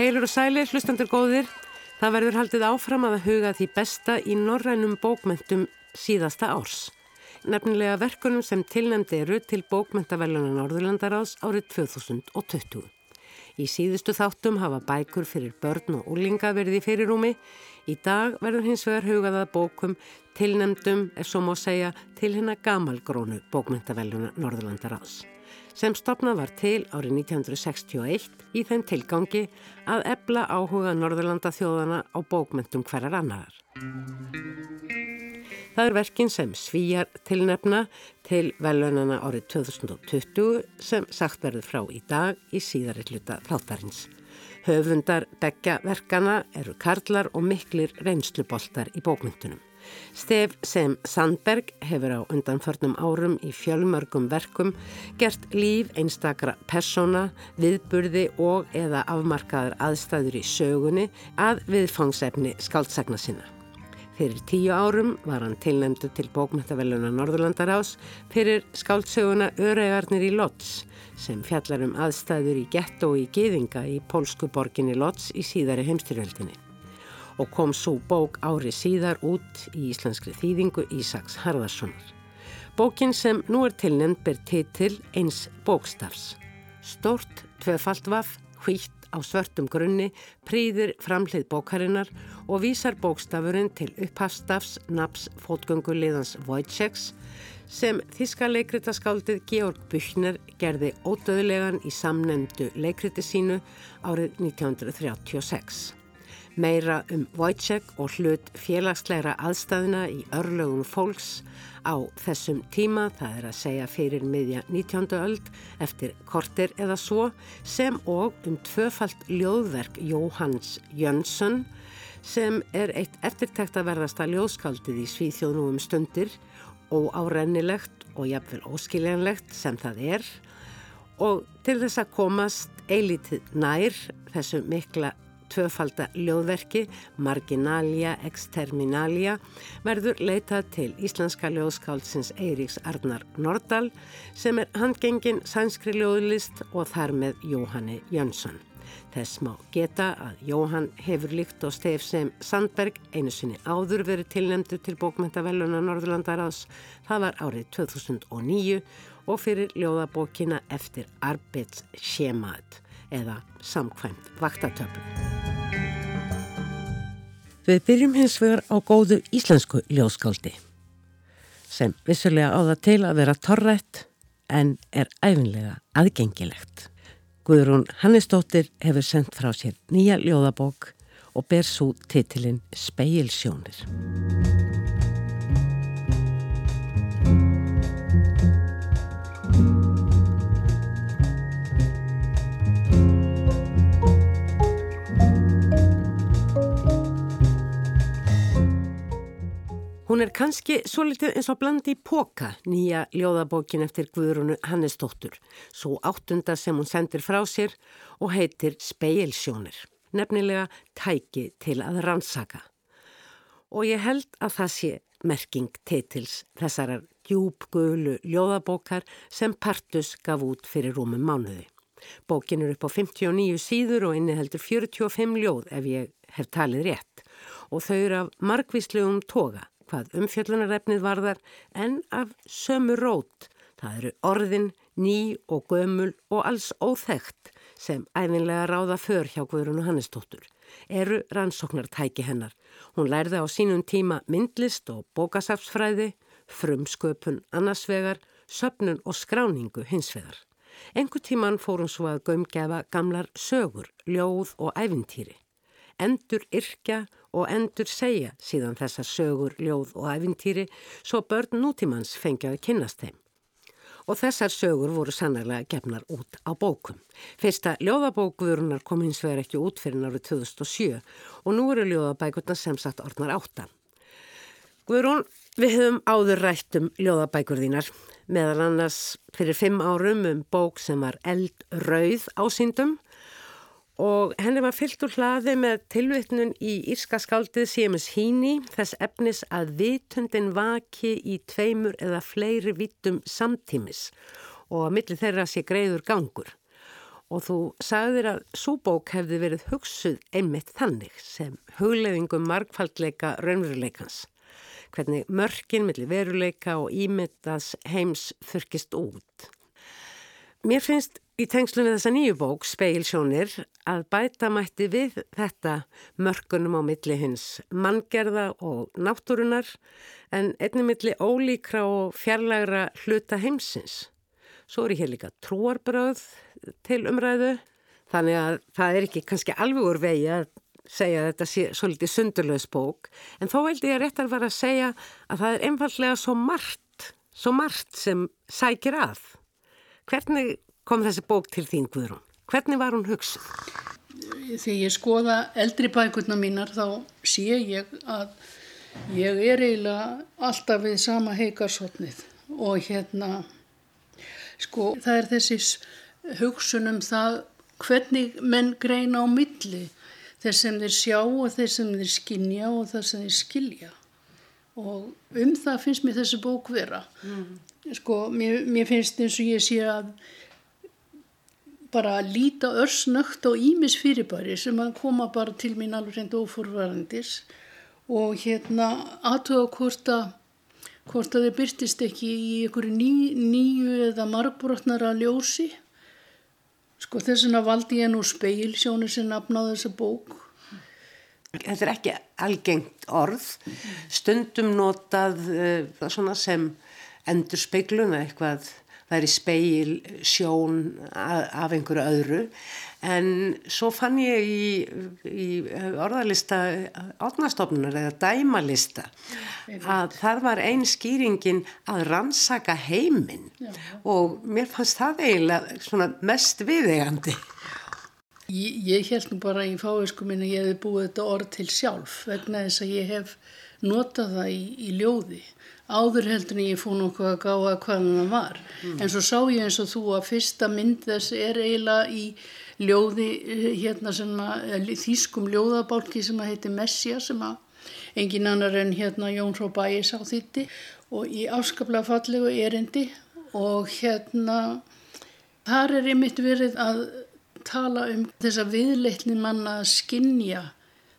Heilur og sælir, hlustandur góðir, það verður haldið áfram að huga því besta í norrænum bókmentum síðasta árs. Nefnilega verkunum sem tilnæmdi eru til bókmentavellunar Norðurlandaráðs árið 2020. Í síðustu þáttum hafa bækur fyrir börn og úlinga verið í fyrirúmi. Í dag verður hins vegar hugaða bókum tilnæmdum, er svo má segja, til hennar gamalgrónu bókmentavellunar Norðurlandaráðs sem stopnað var til árið 1961 í þeim tilgangi að ebla áhuga Norðurlanda þjóðana á bókmentum hverjar annar. Það er verkin sem svíjar tilnefna til velunana árið 2020 sem sagt verður frá í dag í síðari hluta þáttarins. Höfundar begja verkana eru karlar og miklir reynsluboltar í bókmyndunum. Stef sem Sandberg hefur á undanförnum árum í fjölmörgum verkum gert líf einstakra persóna, viðburði og eða afmarkaður aðstæður í sögunni að viðfangsefni skáldsagna sinna. Fyrir tíu árum var hann tilnæmdu til bókmættaveluna Norðurlandarás fyrir skáldsöguna Öregarnir í Lotts sem fjallar um aðstæður í getto og í geðinga í pólsku borginni Lotts í síðari heimstyrjöldinni og kom svo bók ári síðar út í íslenskri þýðingu Ísaks Harðarssonar. Bókin sem nú er tilnend ber titil eins bókstafs. Stort, tvefalt vaff, hvitt á svörtum grunni, príðir framhlið bókarinnar og vísar bókstafurinn til upphafstafs naps fótgöngulegans Wojciechs sem þíska leikritaskáldið Georg Büchner gerði ódöðlegan í samnemndu leikriti sínu árið 1936 meira um Wojciech og hlut félagsleira aðstæðina í örlögum fólks á þessum tíma, það er að segja fyrir miðja 19. öld eftir kortir eða svo, sem og um tvöfalt ljóðverk Jóhanns Jönsson sem er eitt eftirtækt að verðasta ljóðskaldið í Svíþjóðnum um stundir og árennilegt og jafnvel óskiljanlegt sem það er og til þess að komast eilítið nær þessu mikla tvöfalda ljóðverki Marginalia Exterminalia verður leitað til íslenska ljóðskáldsins Eiríks Arnar Nordal sem er handgengin sænskri ljóðlist og þar með Jóhanni Jönsson. Þess má geta að Jóhann hefur líkt og stef sem Sandberg einu sinni áður verið tilnemdu til bókmentaveluna Norðurlandaráðs. Það var árið 2009 og fyrir ljóðabókina eftir Arbets Sjemad eða samkvæmt vaktatöflu. Við byrjum hins vegar á góðu íslensku ljóskáldi sem vissulega á það til að vera torrætt en er æfinlega aðgengilegt. Guðrún Hannesdóttir hefur sendt frá sér nýja ljóðabók og ber svo titilinn Speilsjónir. Hún er kannski svo litið eins og blandi í póka, nýja ljóðabókin eftir Guðrunu Hannesdóttur, svo áttunda sem hún sendir frá sér og heitir Speilsjónir, nefnilega tæki til að rannsaka. Og ég held að það sé merking titils þessarar djúbgölu ljóðabókar sem Partus gaf út fyrir rúmum mánuði. Bókin er upp á 59 síður og inniheldur 45 ljóð ef ég hef talið rétt og þau eru af margvíslegum toga hvað umfjöllunarefnið varðar en af sömu rót. Það eru orðin, ný og gömul og alls óþægt sem æfinlega ráða för hjá Guðrunu Hannesdóttur. Eru rannsóknartæki hennar. Hún lærði á sínum tíma myndlist og bókasafsfræði, frumsköpun annarsvegar, söpnun og skráningu hinsvegar. Engu tíman fór hún svo að gömgefa gamlar sögur, ljóð og ævintýri endur yrkja og endur segja síðan þessar sögur, ljóð og æfintýri svo börn nútímans fengið að kynast þeim. Og þessar sögur voru sannarlega gefnar út á bókum. Fyrsta ljóðabókuðurunar kom hins vegar ekki út fyrir náru 2007 og nú eru ljóðabækurna sem sagt orðnar átta. Guðrún, við höfum áður rætt um ljóðabækur þínar, meðal annars fyrir fimm árum um bók sem var eldrauð ásýndum og henni var fyllt úr hlaði með tilvittnun í írska skaldið Siemus Híni þess efnis að vitundin vaki í tveimur eða fleiri vittum samtímis og að milli þeirra sé greiður gangur. og þú sagðir að súbók hefði verið hugsuð einmitt þannig sem hugleðingum markfaldleika raunveruleikans. Hvernig mörkin millir veruleika og ímyndast heims þurkist út. Mér finnst í tengslu við þessa nýju bók, Speilsjónir, að bæta mætti við þetta mörkunum á milli hins manngerða og náttúrunar en einnig milli ólíkra og fjarlægra hluta heimsins. Svo er ég hér líka trúarbröð til umræðu. Þannig að það er ekki kannski alveg úr vegi að segja að þetta sé svolítið sundurlaus bók. En þó veldi ég að vera að segja að það er einfallega svo margt, svo margt sem sækir að. Hvernig kom þessi bók til þín, Guðrún? Hvernig var hún hugsuð? Þegar ég skoða eldri bækurna mínar þá sé ég að ég er eiginlega alltaf við sama heikarsotnið og hérna Sko það er þessis hugsunum það hvernig menn greina á milli þess sem þeir sjá og þess sem þeir skinja og þess sem þeir skilja og um það finnst mér þessi bók vera. Mm. Sko mér, mér finnst eins og ég sé að bara líta örsnögt á ímis fyrirbæri sem að koma bara til mín alveg reynd ofurvarandis og hérna aðtöða hvort að hvort að þið byrtist ekki í einhverju ný, nýju eða margbrotnara ljósi. Sko þess vegna valdi ég nú speil sjónu sem nafnáði þessa bók. Þetta er ekki algengt orð, stundum notað uh, sem endur speiklun eða eitthvað væri speil sjón af einhverju öðru. En svo fann ég í, í orðalista átnastofnunar eða dæmalista að það var einn skýringin að rannsaka heiminn. Og mér fannst það eiginlega mest viðegandi. Ég, ég held nú bara í fáisku minna ég hef búið þetta orð til sjálf vegna þess að ég hef notað það í, í ljóði áður heldur en ég fóð nokkuð að gáða hvað það var mm. en svo sá ég eins og þú að fyrsta mynd þess er eiginlega í ljóði eh, hérna sem að eh, þýskum ljóðabálki sem að heiti Messia sem að engin annar en hérna Jón Frá Bæis á þitti og í afskaplega fallegu erindi og hérna þar er einmitt verið að tala um þessa viðleitni manna að skinja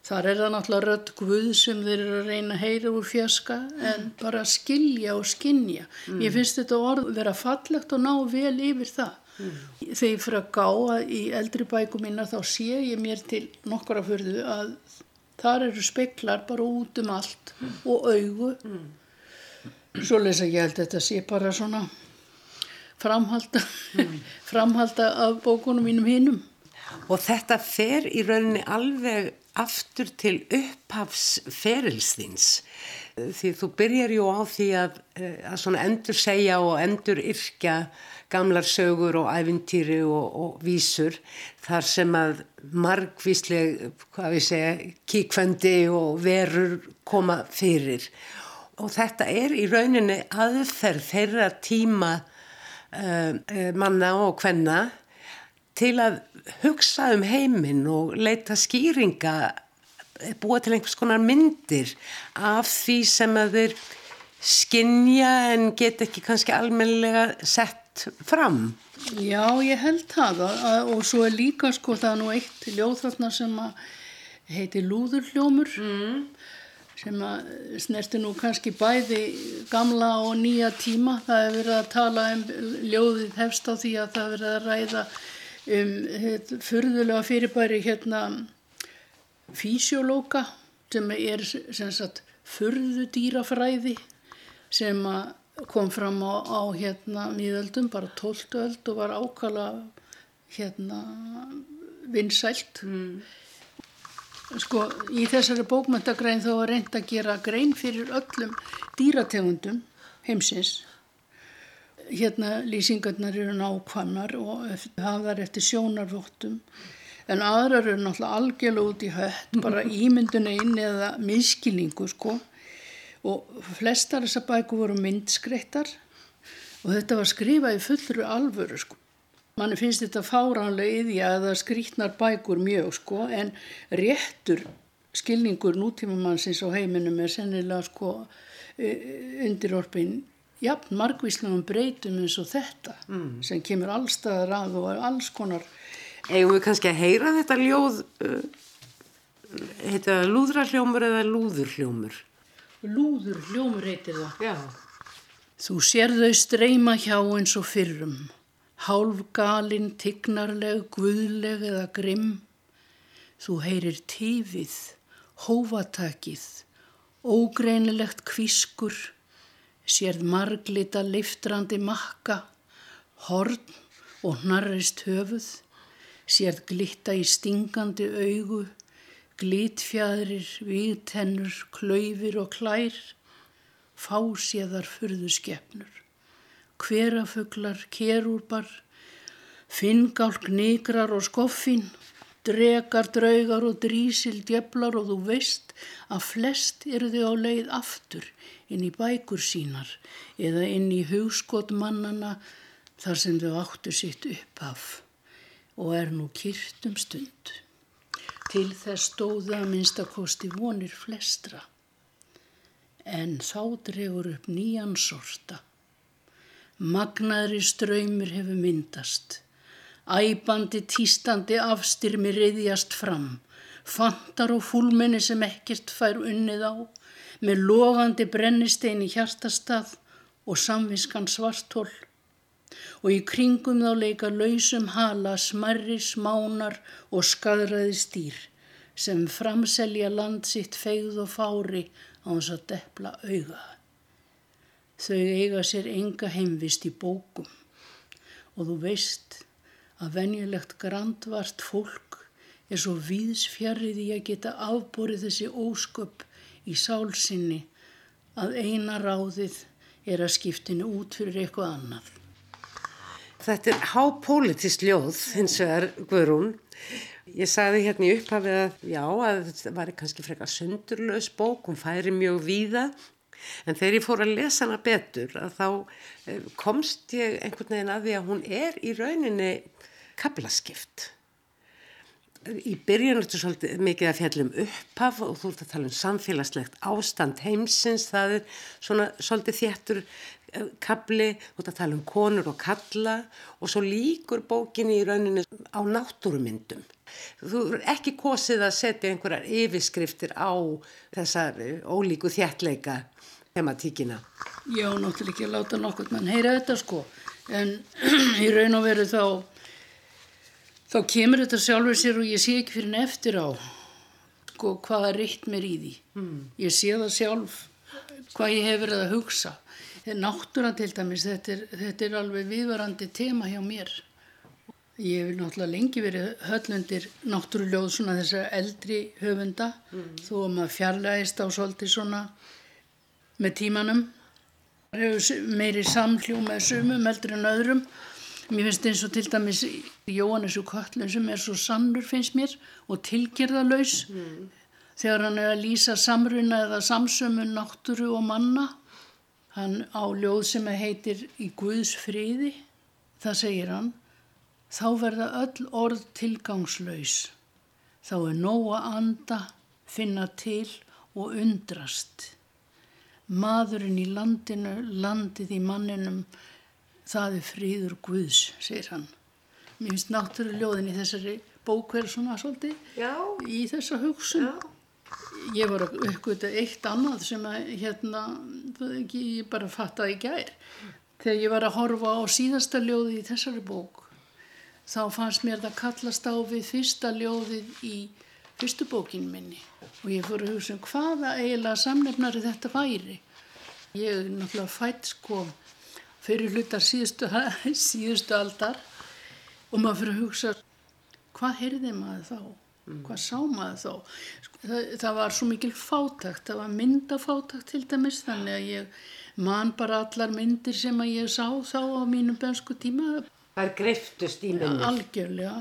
Þar er það náttúrulega rödd Guð sem þeir eru að reyna að heyra úr fjaska en bara skilja og skinja. Mm. Ég finnst þetta orð vera fallegt og ná vel yfir það. Mm. Þegar ég fyrir að gá að í eldri bæku mína þá sé ég mér til nokkura fyrðu að þar eru speklar bara út um allt mm. og augu. Mm. Svo lesa ég held þetta sé bara svona framhalda, mm. framhalda af bókunum mínum hinnum. Og þetta fer í rauninni alveg aftur til upphafsferilsþins því þú byrjar jú á því að, eh, að endur segja og endur yrkja gamlar sögur og ævintýri og, og vísur þar sem að margvísleg, hvað við segja, kíkvendi og verur koma fyrir. Og þetta er í rauninni aðferð þeirra tíma uh, manna og hvenna til að hugsa um heiminn og leita skýringa, búa til einhvers konar myndir af því sem að þeir skinja en get ekki kannski almennilega sett fram. Já, ég held það og svo er líka sko það nú eitt ljóð þarna sem að heiti Lúðurljómur mm. sem að snerti nú kannski bæði gamla og nýja tíma. Það hefur verið að tala um ljóðið hefst á því að það hefur verið að ræða um fyrðulega fyrirbæri hérna físjólóka sem er sem sagt fyrðudýrafræði sem kom fram á, á hérna miðöldum, bara 12 öld og var ákala hérna vinsælt mm. sko í þessari bókmöntagrein þá var reynd að gera grein fyrir öllum dýrategundum heimsins hérna lýsingarnar eru nákvæmnar og hafðar eftir sjónarvottum en aðrar eru náttúrulega algjörlega út í hött, bara ímynduna inn eða miskilningu sko og flestar þessar bæku voru myndskreittar og þetta var skrifað í fullru alvöru sko. Manni finnst þetta fáránlega yði að það skrítnar bækur mjög sko en réttur skilningur nútímamannsins á heiminum er sennilega sko undirorpin jafn margvíslegum breytum eins og þetta mm. sem kemur allstaðar að og alls konar Eigum við kannski að heyra þetta ljóð, uh, heita það lúðrarhljómur eða lúðurhljómur? Lúðurhljómur heitir það. Já. Þú sér þau streyma hjá eins og fyrrum, hálfgalinn, tignarleg, guðleg eða grimm. Þú heyrir tífið, hófatakið, ógreinilegt kvískur, sérð marglita liftrandi makka, horn og hnarrist höfuð, sérð glitta í stingandi augu, glitfjæðrir, vígtennur, klaufir og klær, fáséðar furðuskefnur, hverafuglar, kerúrbar, finngálk, nigrar og skoffin, drekar, draugar og drísil, djöflar og þú veist að flest eru þau á leið aftur inn í bækur sínar eða inn í hugskot mannana þar sem þau áttu sitt upphaf og er nú kýrt um stund. Til þess stóða minnstakosti vonir flestra en þá dregur upp nýjan sorta. Magnaðri ströymir hefur myndast. Æbandi, tístandi afstyrmi reyðjast fram. Fantar og fúlmenni sem ekkert fær unnið á. Með logandi brennistein í hjartastað og samviskan svartól. Og í kringum þá leika lausum hala smarri smánar og skadræði stýr sem framselja land sitt feigð og fári á hans að deppla auga. Þau eiga sér enga heimvist í bókum og þú veist að venjulegt grandvart fólk er svo víðsfjarrið í að geta afborið þessi ósköp í sálsinni að eina ráðið er að skiptinu út fyrir eitthvað annað. Þetta er hápolítist ljóð, hins vegar Guðrún. Ég sagði hérna í upphafið að já, að þetta var kannski frekar sundurlaus bók, hún færi mjög víða, en þegar ég fór að lesa hana betur að þá eh, komst ég einhvern veginn að því að hún er í rauninni kaplaskipt. Í byrjun er þetta svolítið mikið að fjallum upphaf og þú ert að tala um samfélagslegt ástand heimsins, það er svona svolítið þéttur kapli, þú ert að tala um konur og kalla og svo líkur bókinni í rauninni á náttúrumyndum. Þú er ekki kosið að setja einhverjar yfirskriftir á þessar ólíku þjættleika tematíkina. Já, náttúrulega ekki að láta nokkur mann heyra þetta sko, en í raun og veru þá þá kemur þetta sjálfur sér og ég sé ekki fyrir henni eftir á sko, hvaða ritt mér í því. Mm. Ég sé það sjálf hvað ég hef verið að hugsa. Náttúran til dæmis, þetta er, þetta er alveg viðvarandi tema hjá mér. Ég hef náttúrulega lengi verið höllundir náttúruljóð svona þessar eldri höfunda mm. þó að maður fjarlægist á svolítið svona með tímanum. Hefur meiri samhljó með sumum eldur en öðrum Mér finnst eins og til dæmis Jóhannesu Köllun sem er svo sannur finnst mér og tilgerðalös mm. þegar hann er að lýsa samruna eða samsömun náttúru og manna. Hann á ljóð sem heitir Í Guðs friði, það segir hann, þá verða öll orð tilgangslaus. Þá er nóg að anda, finna til og undrast. Maðurinn í landinu, landið í manninum, það er fríður Guðs, segir hann. Mér finnst náttúrulega í þessari bókverð svona svolítið Já. í þessa hugsun. Já. Ég var að uppgöta eitt annað sem að hérna, ekki, ég bara fattaði gær. Þegar ég var að horfa á síðasta ljóði í þessari bók, þá fannst mér það kallast á við fyrsta ljóðið í fyrstu bókinu minni. Og ég fór að hugsa um hvaða eiginlega samnefnari þetta væri. Ég er náttúrulega fætt sko fyrir hlutar síðustu, síðustu aldar og maður fyrir að hugsa hvað heyrði maður þá, mm. hvað sá maður þá. Það, það var svo mikil fátakt, það var myndafátakt til dæmis þannig að ég man bara allar myndir sem að ég sá þá á mínum bensku tíma. Það er greiftust í minnir. Algjörlega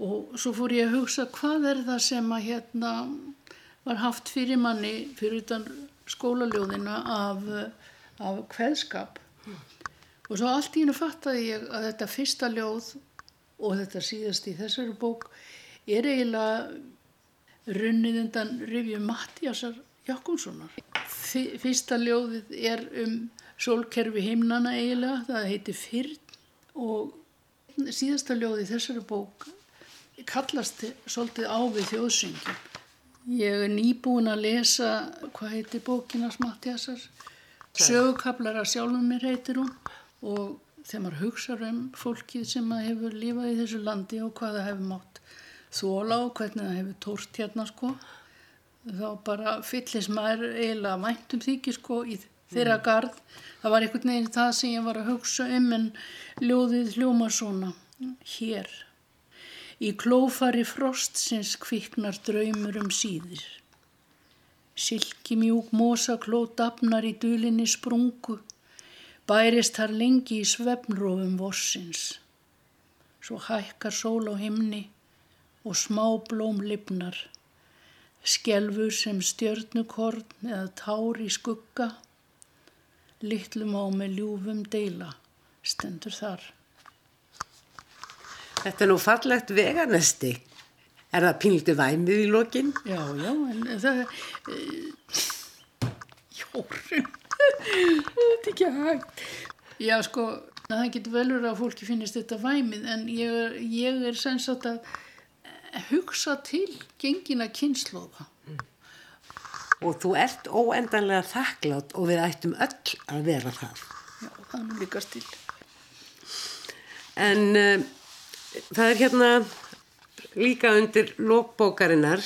og svo fór ég að hugsa hvað er það sem að hérna var haft fyrir manni fyrir utan skólaljóðina af, af kveðskap Og svo allt í hennu fattaði ég að þetta fyrsta ljóð og þetta síðast í þessari bók er eiginlega runnið undan rivju Mattiasar Jakobssonar. Fyrsta ljóðið er um sólkerfi himnana eiginlega, það heiti Fyrn og síðasta ljóðið þessari bók kallast svolítið á við þjóðsyngjum. Ég er nýbúin að lesa, hvað heitir bókinas Mattiasar? Sögukablar að sjálfum mér heitir hún og þegar maður hugsa um fólkið sem hefur lífað í þessu landi og hvað það hefur mátt þóla og hvernig það hefur tórt hérna sko, þá bara fyllist maður eiginlega væntum þykir sko í þeirra gard. Það var einhvern veginn það sem ég var að hugsa um en ljóðið hljóma svona hér. Í klófari frostsins kviknar draumur um síðir. Silki mjúk mosakló dapnar í dulinni sprungu, bærist þar lengi í svefnrófum vossins. Svo hækkar sól á himni og smá blóm lifnar, skjelfur sem stjörnukorn eða tár í skugga, litlum á með ljúfum deila, stendur þar. Þetta er nú fallegt veganesti. Er það pínlítið væmið í lokin? Já, já, en það... E, Jórun, þetta er ekki hægt. Já, sko, það getur velur að fólki finnist þetta væmið, en ég, ég er sensat að hugsa til gengina kynnslóða. Mm. Og þú ert óendanlega þakklátt og við ættum öll að vera það. Já, það er líka stil. En... Uh, Það er hérna líka undir lókbókarinnar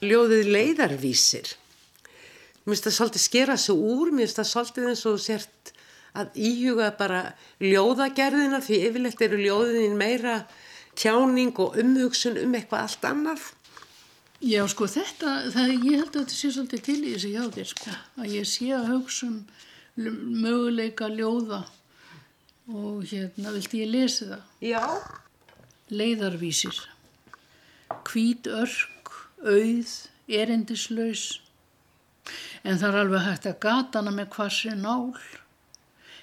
ljóðið leiðarvísir. Mér finnst það svolítið skera sig úr, mér finnst það svolítið eins og sért að íhuga bara ljóðagerðina því yfirlegt eru ljóðin meira tjáning og umhugsun um eitthvað allt annað. Já sko þetta, það, ég held að þetta sé svolítið til í þessi hjá þér sko, að ég sé að hugsa um möguleika ljóða og hérna vilti ég lesi það. Já leiðarvísir. Hvít örk, auð, erindislaus. En það er alveg hægt að gatana með hvarsi nál.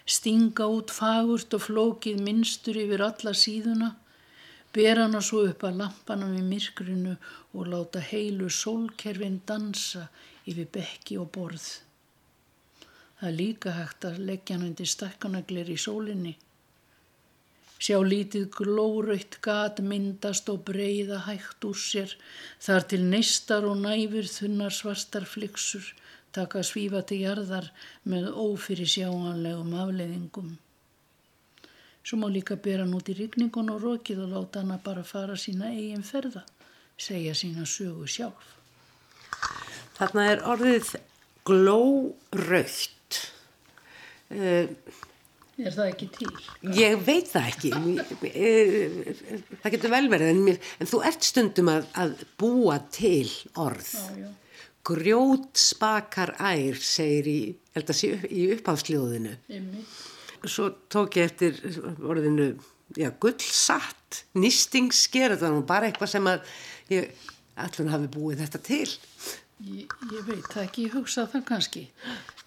Stinga út fagurt og flókið minnstur yfir alla síðuna. Bera hana svo upp að lampana við myrkrinu og láta heilu sólkerfin dansa yfir bekki og borð. Það er líka hægt að leggja hann undir stakkanaglir í sólinni Sjá lítið glóraugt gat myndast og breyða hægt úr sér, þar til neistar og næfur þunnar svartar flyksur taka svífa til jarðar með ófyrir sjáanlegum afleiðingum. Svo má líka bera hann út í rigningun og rokið og láta hann að bara fara sína eigin ferða, segja sína sögu sjálf. Þarna er orðið glóraugt. Uh, Er það ekki til? Ég veit það ekki. Það getur vel verið, en, mér, en þú ert stundum að, að búa til orð. Já, já. Grjót spakar ær, segir í, sé, í uppháfsljóðinu. Svo tók ég eftir orðinu, já, gullsatt, nýstingssker, það var bara eitthvað sem að ég allur hafi búið þetta til. Ég, ég veit það ekki, ég hugsa það kannski.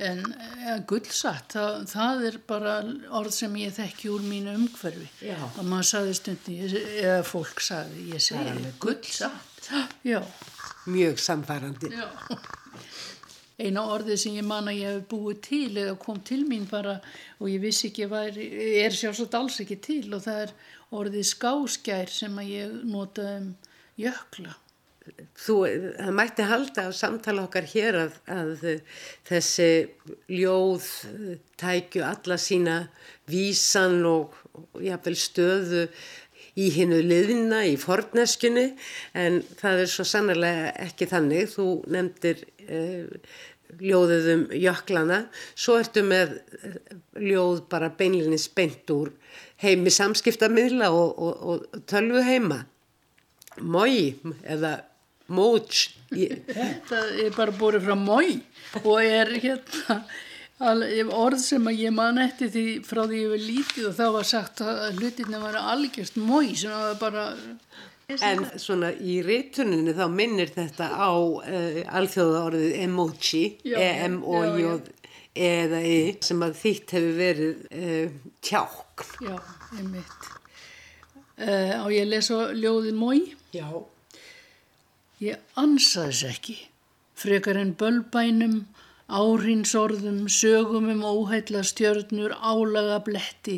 En ja, gullsatt það, það er bara orð sem ég þekki úr mínu umhverfi. Já. og maður saði stundi eða fólk saði, ég segi gullsatt Já. mjög samfærandi eina orðið sem ég man að ég hef búið til eða kom til mín bara og ég vissi ekki að er sjálfsagt alls ekki til og það er orðið skáskær sem að ég nota um jökla þú, það mætti halda á samtala okkar hér að, að þessi ljóð tækju alla sína vísan og, og jáfnvel stöðu í hinnu liðina í forneskjunni en það er svo sannarlega ekki þannig. Þú nefndir eh, ljóðið um jöklana, svo ertu með eh, ljóð bara beinlinni spennt úr heimi samskiptamidla og, og, og tölvu heima. Mói eða Móts. Þetta er bara búið frá Mói og er hérna orð sem að ég man eftir því frá því ég var lítið og þá var sagt að hlutinni var algjörst Mói sem var bara... En svona í reytuninu þá minnir þetta á uh, alþjóða orðið emoji, E-M-O-J eða E sem að þýtt hefur verið uh, tjákn. Já, einmitt. Uh, og ég les á ljóðin Mói. Já. Ég ansa þess ekki, frekar en bölbænum, árinsorðum, sögum um óheitla stjörnur, álaga bletti,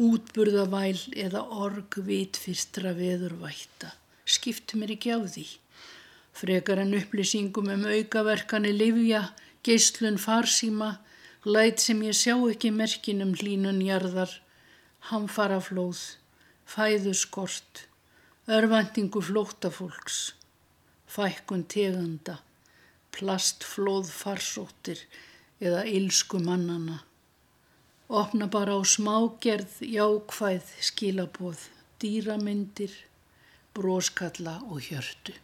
útburðavæl eða org vitfyrstra veðurvætta. skiptu mér ekki á því. Frekar en upplýsingum um aukaverkani livja, geyslun farsíma, læt sem ég sjá ekki merkinum hlínun jarðar, hamfaraflóð, fæðuskort, örvendingu flóttafólks, fækkun tegunda, plastflóð farsóttir eða ílsku mannana. Opna bara á smágerð, jákvæð, skilaboð, dýramyndir, broskalla og hjörtu.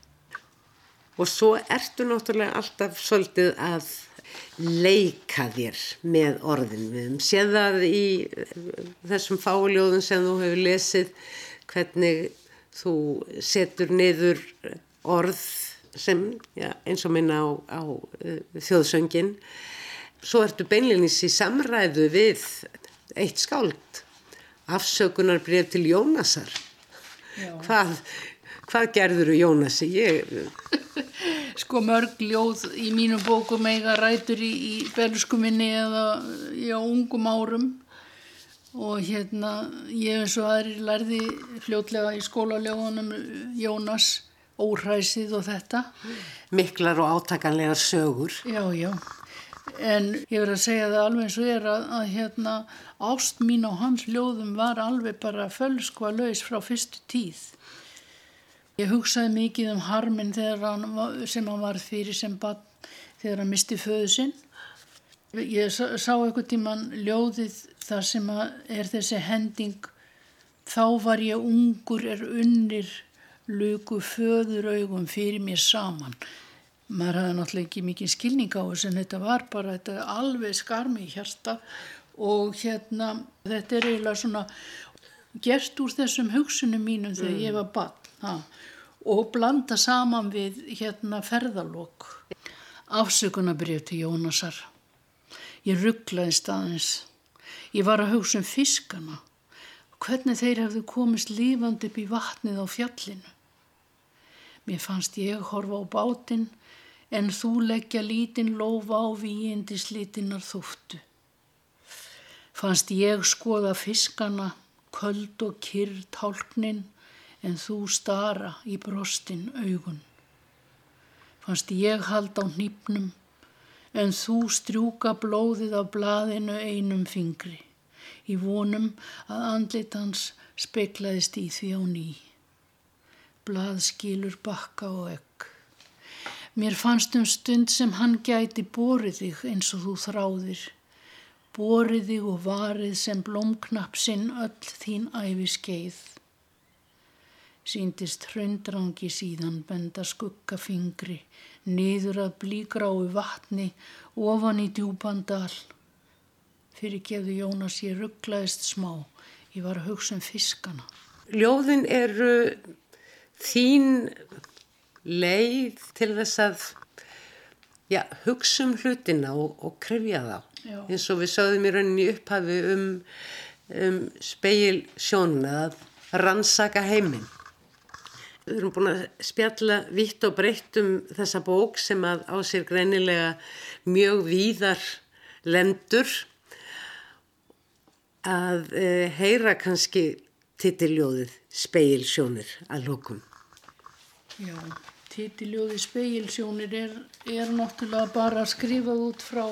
Og svo ertu náttúrulega alltaf svolítið að leika þér með orðin. Við hefum séð það í þessum fáljóðum sem þú hefur lesið, hvernig þú setur niður orð sem já, eins og minna á, á uh, þjóðsöngin svo ertu beinleginis í samræðu við eitt skáld afsökunar breyf til Jónasar. Hvað, hvað gerður Jónasi? Ég... sko mörg ljóð í mínu bókum eiga rætur í, í belusku minni eða á ungum árum. Og hérna ég eins og aðri lærði fljótlega í skólaljóðunum Jónas óhræsið og þetta miklar og átakanlegar sögur já já en ég verði að segja það alveg eins og er að, að hérna ást mín á hans ljóðum var alveg bara fölskva laus frá fyrstu tíð. Ég hugsaði mikið um harminn hann, sem hann var fyrir sem bann þegar hann misti föðu sinn. Ég sá, sá eitthvað tíman ljóðið þar sem er þessi hending þá var ég ungur er unnir luku föður augum fyrir mér saman. Maður hafði náttúrulega ekki mikið skilning á þess en þetta var bara þetta alveg skarmi í hérsta og hérna þetta er eiginlega svona gert úr þessum hugsunum mínum þegar mm. ég var bann og blanda saman við hérna ferðalók afsökunabrjöf til Jónasar. Ég rugglaði staðins. Ég var að hugsa um fiskana. Hvernig þeir hefðu komist lífandi upp í vatnið á fjallinu mér fannst ég horfa á bátinn en þú leggja lítinn lofa á víindi slítinnar þúftu. Fannst ég skoða fiskana, köld og kyrr tálknin, en þú stara í brostin augun. Fannst ég halda á nýpnum, en þú strjúka blóðið af blaðinu einum fingri, í vonum að andlitans speklaðist í því á ný. Blað skilur bakka og ekk. Mér fannst um stund sem hann gæti borið þig eins og þú þráðir. Borið þig og varið sem blómknapsinn öll þín æfi skeið. Sýndist hraundrangi síðan benda skuggafingri, niður að blígrái vatni, ofan í djúbandal. Fyrir geðu Jónas ég rugglaðist smá, ég var að hugsa um fiskana. Ljóðin eru þín leið til þess að já, hugsa um hlutina og, og krifja þá já. eins og við sögðum í rauninni upphafi um, um speil sjónuna að rannsaka heiminn Við erum búin að spjalla vitt og breytt um þessa bók sem að á sér greinilega mjög víðar lendur að e, heyra kannski titilljóðið speilsjónir að lókum. Já titiljóði speilsjónir er, er náttúrulega bara skrifað út frá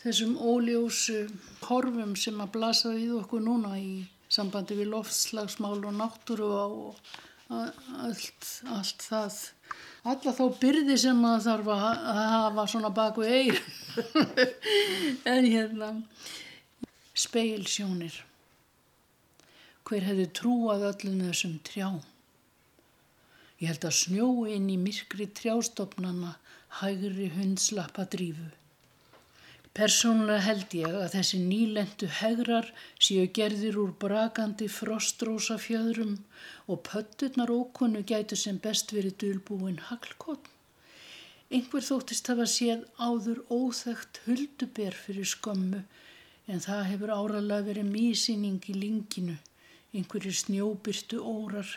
þessum óljósu horfum sem að blasa við okkur núna í sambandi við loftslagsmál og náttúru og allt, allt það. Alla þá byrði sem að þarf að hafa svona baku eir. En hérna speilsjónir hver hefði trúað öllum þessum trjám Ég held að snjói inn í myrkri trjástofnana hægri hundslappa drífu. Persónulega held ég að þessi nýlendu hegrar séu gerðir úr brakandi frostrósa fjöðrum og pötturnar ókonu gætu sem best verið dölbúin haglkotn. Einhver þóttist hafa séð áður óþægt hulduber fyrir skömmu en það hefur áralega verið mísýning í linginu, einhverju snjóbyrtu órar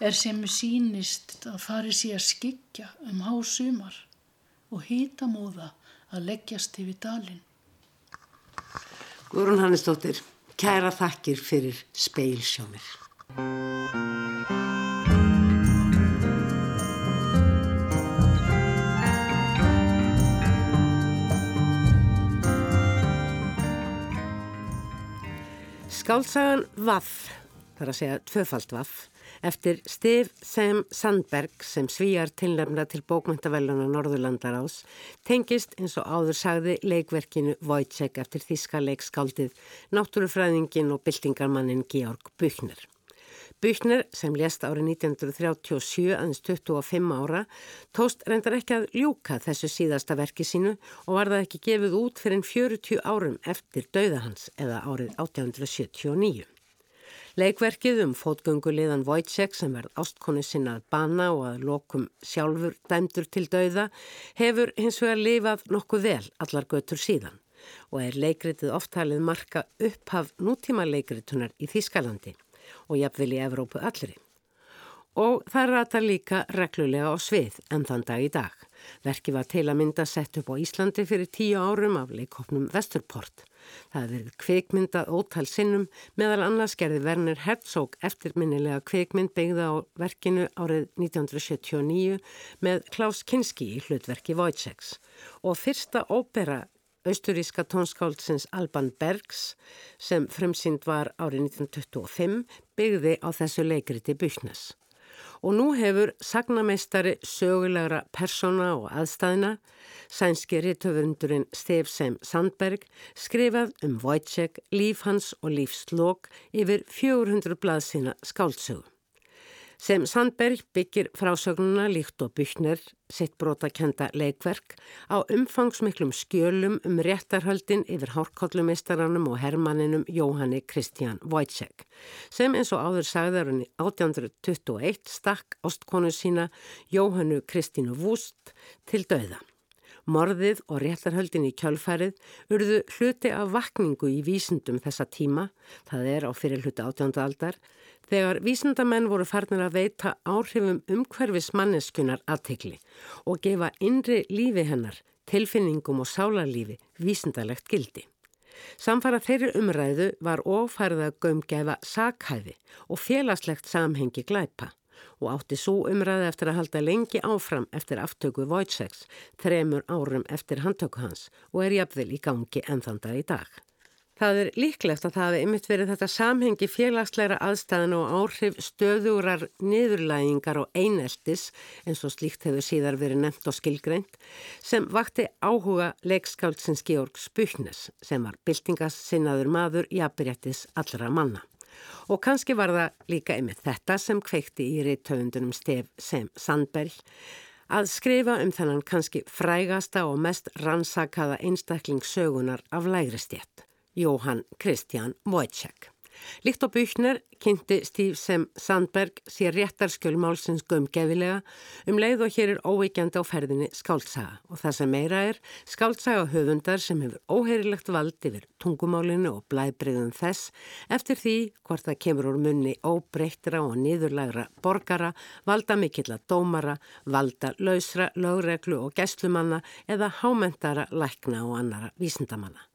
er sem sínist að fari sér að skikja um hásumar og hýtamóða að leggjast yfir dalin. Guðrún Hannesdóttir, kæra þakkir fyrir speilsjónir. Skálsagan Vaff, þar að segja tvöfald Vaff, eftir Steve Sem Sandberg sem svíjar tilnefna til bókmyndavelluna Norðurlandar ás, tengist eins og áður sagði leikverkinu Wojciech eftir þíska leikskáldið náttúrufræðingin og byltingarmannin Georg Buchner. Buchner sem lést árið 1937 aðeins 25 ára tóst reyndar ekki að ljúka þessu síðasta verki sínu og var það ekki gefið út fyrir 40 árum eftir dauða hans eða árið 1879. Leikverkið um fótgöngulegan Wojciech sem verð ástkonu sinnað bana og að lokum sjálfur dæmdur til dauða hefur hins vegar lifað nokkuð vel allar götur síðan og er leikritið oftalið marka upphaf nútíma leikritunar í Þýskalandi og jafnvel í Evrópu allri. Og það rata líka reglulega á svið en þann dag í dag. Verki var til að mynda sett upp á Íslandi fyrir tíu árum af leikopnum Vesturport. Það hefði verið kveikmyndað ótal sinnum meðal annars gerði Werner Herzog eftirminnilega kveikmynd beigða á verkinu árið 1979 með Klaus Kinski í hlutverki Wojciechs og fyrsta ópera austuríska tónskáldsins Alban Bergs sem fremsynd var árið 1925 byggði á þessu leikriti Buchnes. Og nú hefur sagnameistari sögulegra persóna og aðstæðina, sænski rittöfundurinn Stefsem Sandberg, skrifað um Wojciech, líf hans og lífslokk yfir 400 blaðsina skáldsögu sem Sandberg byggir frásögnuna líkt og byggner sitt brotakenda leikverk á umfangsmiklum skjölum um réttarhöldin yfir hárkollumistaranum og hermanninum Jóhanni Kristján Wojciech sem eins og áður sagðarunni 1821 stakk ástkonu sína Jóhannu Kristínu Vúst til dauða. Morðið og réttarhöldin í kjölfærið urðu hluti af vakningu í vísundum þessa tíma, það er á fyrir hluti átjóndaldar, þegar vísundamenn voru farnir að veita áhrifum umhverfis manneskunar aðtekli og gefa innri lífi hennar, tilfinningum og sálarlífi vísundalegt gildi. Samfara þeirri umræðu var ofærið að gömgefa sakhæfi og félagslegt samhengi glæpa og átti svo umræði eftir að halda lengi áfram eftir aftöku Wojciechs þremur árum eftir handtöku hans og er jafnvel í gangi ennþanda í dag. Það er líklegt að það hefði ymitt verið þetta samhengi félagsleira aðstæðan og áhrif stöðurar niðurlægingar og eineltis eins og slíkt hefur síðar verið nefnt og skilgreint sem vakti áhuga leikskáldsins Georg Spuchnes sem var byltingassinnaður maður í aðbyrjættis allra manna. Og kannski var það líka ymitt þetta sem kveikti í reytöfundunum Stef Sem Sandberg að skrifa um þennan kannski frægasta og mest rannsakaða einstaklingssögunar af lægri stjett. Jóhann Kristján Wojciech. Líkt á Buchner kynnti Stíf sem Sandberg sér réttarskjölmálsins gömgefilega um leið og hér er óveikjandi á ferðinni skáltsaga og það sem meira er skáltsaga höfundar sem hefur óheirilegt vald yfir tungumálinu og blæbriðum þess eftir því hvort það kemur úr munni óbreyttra og niðurlagra borgara, valda mikilla dómara, valda lausra, lögreglu og gæslumanna eða hámentara, lækna og annara vísindamanna.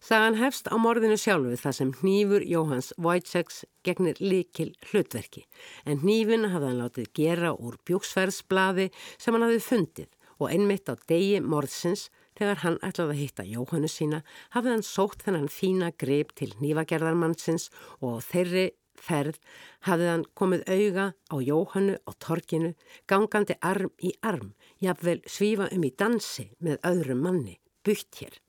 Sagan hefst á morðinu sjálfu þar sem hnífur Jóhans Wojciechs gegnir likil hlutverki en hnífin hafði hann látið gera úr bjóksferðsblaði sem hann hafði fundið og einmitt á degi morðsins þegar hann ætlaði að hitta Jóhannu sína hafði hann sótt þennan fína greip til hnífagerðarmannsins og þeirri ferð hafði hann komið auga á Jóhannu á torkinu gangandi arm í arm, jafnvel svífa um í dansi með öðrum manni, bytt hér.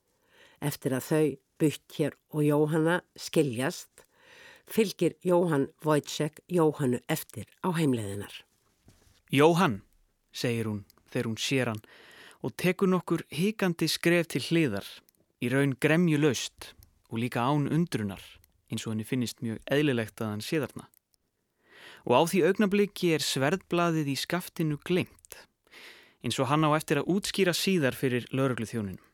Eftir að þau bytt hér og Jóhanna skiljast, fylgir Jóhann Wojciech Jóhannu eftir á heimleðinar. Jóhann, segir hún þegar hún sér hann og tekur nokkur híkandi skref til hliðar, í raun gremju laust og líka án undrunar, eins og henni finnist mjög eðlilegt að hann sé þarna. Og á því augnabliki er sverðblaðið í skaftinu glengt, eins og hann á eftir að útskýra síðar fyrir lauruglu þjóninu.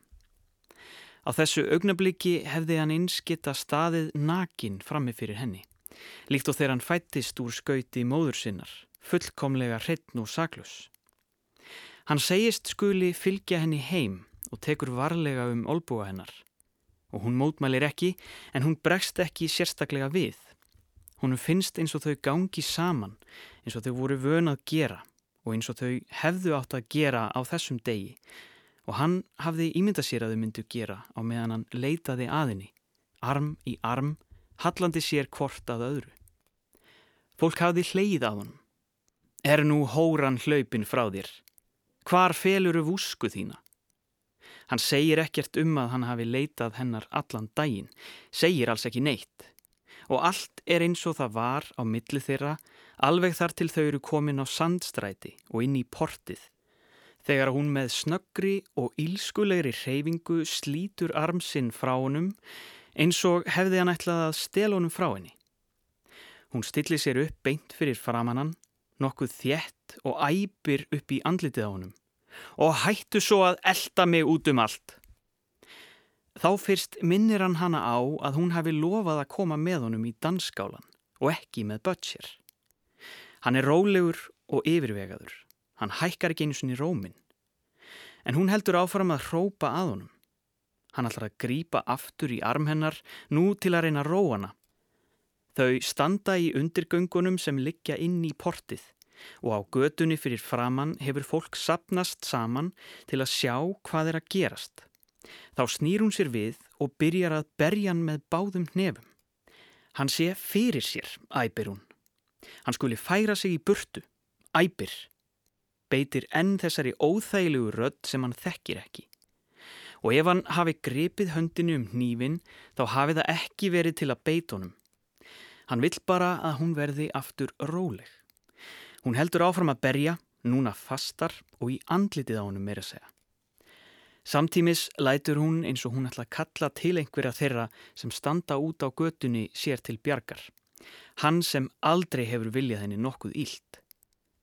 Á þessu augnabliki hefði hann geta staðið nakin frammi fyrir henni. Líkt og þegar hann fættist úr skauti móður sinnar, fullkomlega hreitn og saklus. Hann segist skuli fylgja henni heim og tekur varlega um olbúa hennar. Og hún mótmælir ekki, en hún bregst ekki sérstaklega við. Húnum finnst eins og þau gangi saman, eins og þau voru vön að gera og eins og þau hefðu átt að gera á þessum degi og hann hafði ímynda sér að þau myndu gera á meðan hann leitaði aðinni, arm í arm, hallandi sér hvort að öðru. Fólk hafði hleyið á hann. Er nú hóran hlaupin frá þér? Hvar feluru vúsku þína? Hann segir ekkert um að hann hafi leitað hennar allan daginn, segir alls ekki neitt. Og allt er eins og það var á milli þeirra, alveg þar til þau eru komin á sandstræti og inn í portið. Þegar hún með snöggri og ílskulegri reyfingu slítur armsinn frá honum, eins og hefði hann ætlað að stel honum frá henni. Hún stillir sér upp beint fyrir framannan, nokkuð þjett og æpir upp í andlitið á honum og hættu svo að elda mig út um allt. Þá fyrst minnir hann hana á að hún hafi lofað að koma með honum í danskálan og ekki með Butcher. Hann er rólegur og yfirvegaður. Hann hækkar ekki einu sinni rómin. En hún heldur áfram að hrópa að honum. Hann ætlar að grýpa aftur í arm hennar nú til að reyna að róa hana. Þau standa í undirgöngunum sem liggja inn í portið og á götunni fyrir framann hefur fólk sapnast saman til að sjá hvað er að gerast. Þá snýr hún sér við og byrjar að berja hann með báðum hnefum. Hann sé fyrir sér, æpir hún. Hann skuli færa sig í burtu, æpir. Beitir enn þessari óþægilegu rödd sem hann þekkir ekki. Og ef hann hafi grepið höndinu um hnífin, þá hafi það ekki verið til að beita honum. Hann vill bara að hún verði aftur róleg. Hún heldur áfram að berja, núna fastar og í andlitið á honum meira segja. Samtímis lætur hún eins og hún ætla að kalla til einhverja þeirra sem standa út á götunni sér til bjargar. Hann sem aldrei hefur viljað henni nokkuð ílt.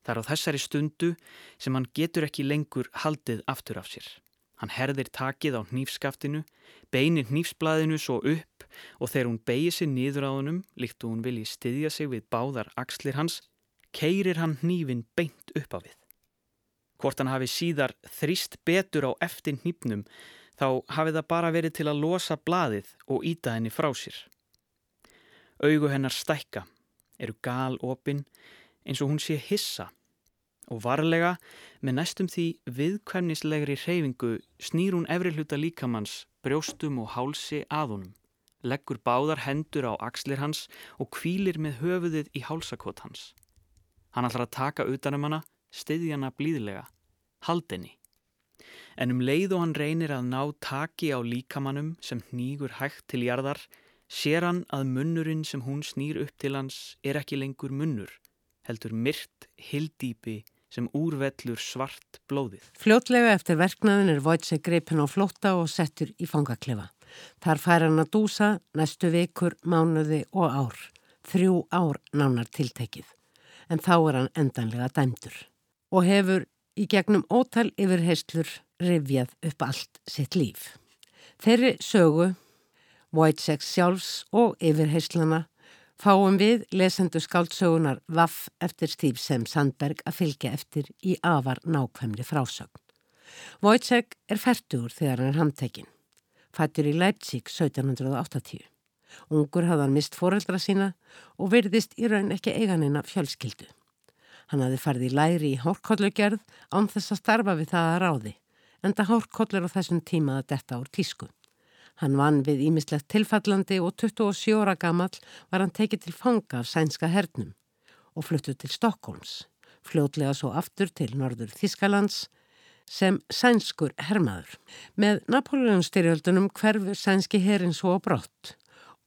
Það er á þessari stundu sem hann getur ekki lengur haldið aftur af sér. Hann herðir takið á hnífskaftinu, beinir hnífsblæðinu svo upp og þegar hún beigir sér niður á honum, líkt og hún vilji styðja sig við báðar axlir hans, keirir hann hnífin beint upp á við. Hvort hann hafi síðar þrýst betur á eftir hnífnum þá hafi það bara verið til að losa blaðið og íta henni frá sér. Augu hennar stækka, eru gal opinn eins og hún sé hissa og varlega með næstum því viðkvæmnislegri hreyfingu snýr hún efri hluta líkamanns brjóstum og hálsi að honum, leggur báðar hendur á axlir hans og kvílir með höfuðið í hálsakot hans. Hann ætlar að taka utanum hana, stiðja hana blíðlega, haldinni. En um leið og hann reynir að ná taki á líkamannum sem hnýgur hægt til jarðar, sér hann að munnurinn sem hún snýr upp til hans er ekki lengur munnur, heldur myrt, hildýpi sem úrvellur svart blóðið. Fljótlega eftir verknaðin er Vojtse greipin á flótta og settur í fangaklefa. Þar fær hann að dúsa næstu vikur, mánuði og ár. Þrjú ár nánar tiltekið en þá er hann endanlega dæmdur og hefur í gegnum ótal yfir heislur rifjað upp allt sitt líf. Þeirri sögu, Wojciech sjálfs og yfir heislana fáum við lesendu skáldsögunar Vaff eftir Steve Sem Sandberg að fylgja eftir í afar nákvæmri frásögn. Wojciech er færtur þegar hann er handtekinn. Fættur í Leipzig 1780. Ungur hafði hann mist foreldra sína og verðist í raun ekki eiganina fjölskyldu. Hann hafði farið í læri í hórkollugerð án þess að starfa við það að ráði, enda hórkollur á þessum tíma að detta úr tísku. Hann vann við ímislegt tilfallandi og 27 ára gammal var hann tekið til fanga af sænska hernum og fluttuð til Stokkólms, fljótlega svo aftur til norður Þískalands sem sænskur hermaður. Með Napoleonstyrjöldunum hverfur sænski herin svo brott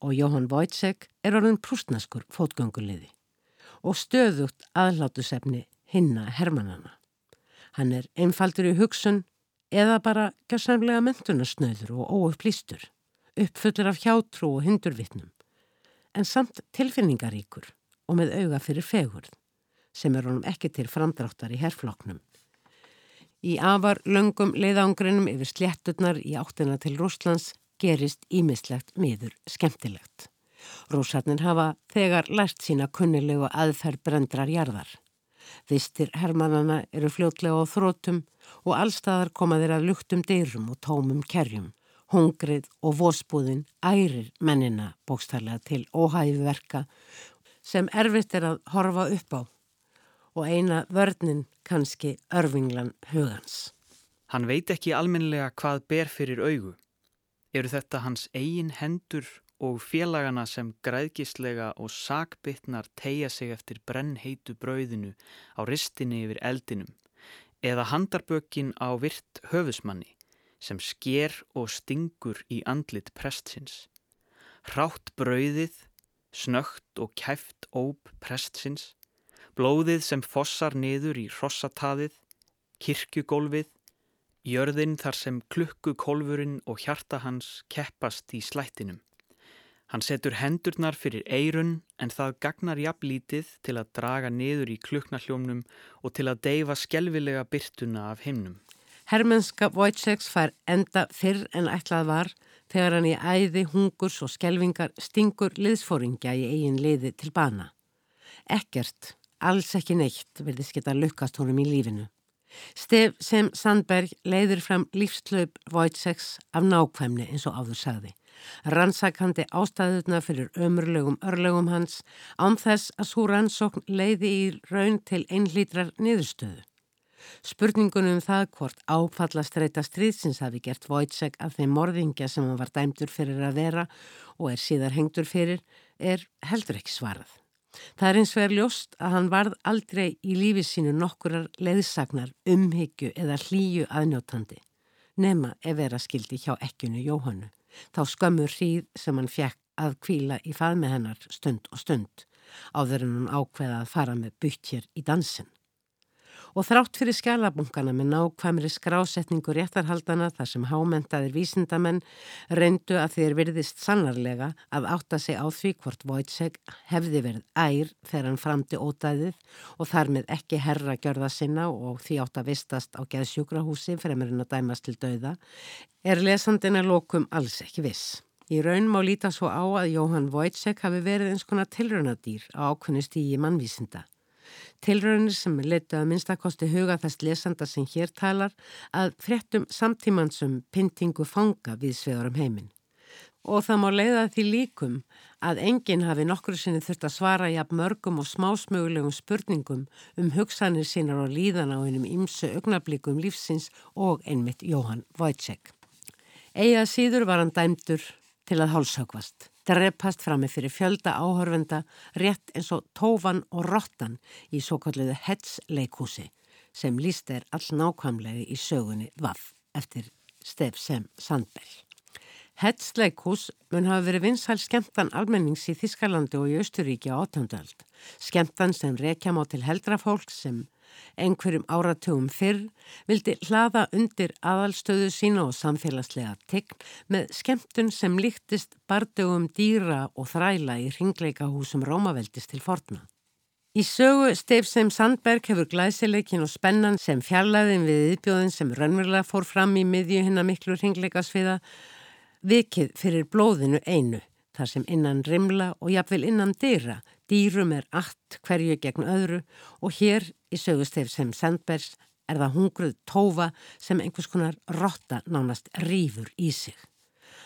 og Jóhann Vojtsek er orðin prústnaskur fótgönguliði og stöðugt aðlátusefni hinna hermannana. Hann er einfaldur í hugsun eða bara gjásamlega mentunarsnöður og óupplýstur, uppfullur af hjátrú og hindurvittnum, en samt tilfinningaríkur og með auga fyrir fegurð, sem er honum ekki til framdráttar í herfloknum. Í afar löngum leiðangrinum yfir slétturnar í áttina til Rúslands gerist ímislegt miður skemmtilegt. Rúsarnir hafa þegar lært sína kunnilegu aðferð brendrar jarðar. Vistir hermannana eru fljótlega á þrótum og allstaðar koma þeir að luktum dyrum og tómum kerjum. Hungrið og vósbúðin ærir mennina bókstarlega til óhæfiverka sem erfitt er að horfa upp á og eina vörnin kannski örfinglan hugans. Hann veit ekki almenlega hvað ber fyrir augu. Eru þetta hans eigin hendur og félagana sem græðgislega og sakbytnar tegja sig eftir brennheitu brauðinu á ristinni yfir eldinum eða handarbökin á virt höfusmanni sem sker og stingur í andlit prestsins. Hrátt brauðið, snögt og kæft óp prestsins, blóðið sem fossar niður í rossataðið, kirkjugólfið, jörðin þar sem klukkukolfurinn og hjarta hans keppast í slættinum. Hann setur hendurnar fyrir eirun en það gagnar jafnlítið til að draga niður í kluknarhljómnum og til að deyfa skelvilega byrtuna af himnum. Hermenska Wojciechs fær enda fyrr en ætlað var þegar hann í æði, hungurs og skelvingar stingur liðsfóringja í eigin liði til bana. Ekkert, alls ekki neitt verðist geta lukkast honum í lífinu. Stef sem Sandberg leiður fram lífslaup Wojciechs af nákvæmni eins og áður sagði rannsakandi ástæðuna fyrir ömurlegum örlegum hans án þess að svo rannsókn leiði í raun til einlítrar niðurstöðu. Spurningunum um það hvort áfallastreita stríðsins hafi gert Vojtsek af þeim morðingja sem hann var dæmdur fyrir að vera og er síðar hengtur fyrir er heldur ekki svarað. Það er eins og er ljóst að hann varð aldrei í lífi sínu nokkurar leiðsagnar, umhyggju eða hlýju aðnjótandi, nema ef vera skildi hjá ekkunu Jóhannu þá skömmur hríð sem hann fjekk að kvíla í faðmi hennar stund og stund áður en hann ákveða að fara með bytt hér í dansin. Og þrátt fyrir skjálabunkana með nákvæmri skrásetningu réttarhaldana þar sem hámentaðir vísindamenn reyndu að þeir virðist sannarlega að átta sig á því hvort Vojtseg hefði verið ær þegar hann framti ódæðið og þar með ekki herra gjörða sinna og því átt að vistast á geðsjúkrahúsi fremurinn að dæmast til dauða, er lesandina lokum alls ekki viss. Í raun má líta svo á að Jóhann Vojtseg hafi verið eins konar tilrönadýr á í mannvísinda. Tilraunir sem letu að minnstakosti huga þess lesanda sem hér talar að fréttum samtímansum pyntingu fanga við svegarum heiminn. Og það má leiða því líkum að enginn hafi nokkru sinni þurft að svara jafn mörgum og smásmögulegum spurningum um hugsanir sínar og líðan á einum ímsu augnablikum lífsins og einmitt Jóhann Wojciech. Egað síður var hann dæmdur til að hálsökvast drepast frammi fyrir fjölda áhörvenda rétt eins og tófan og rottan í svo kalluðu hetsleikúsi sem líst er all nákvæmlega í sögunni Vaff eftir Stef Sem Sandberg. Hetsleikús mun hafa verið vinsæl skemmtan almennings í Þískalandi og í Östuríki á átjöndöld. Skemmtan sem rekja má til heldrafólk sem einhverjum áratugum fyrr vildi hlaða undir aðalstöðu sína og samfélagslega tegn með skemmtun sem líktist bardögum dýra og þræla í ringleikahúsum Rómaveldist til forna. Í sögu Steifsheim Sandberg hefur glæsileikin og spennan sem fjallaðin við yðbjóðin sem raunverulega fór fram í miðju hinna miklu ringleikasviða vikið fyrir blóðinu einu þar sem innan rimla og jafnvel innan dýra dýrum er allt hverju gegn öðru og hér í sögustef sem Sandbergs er það hungruð tófa sem einhvers konar rotta nánast rýfur í sig.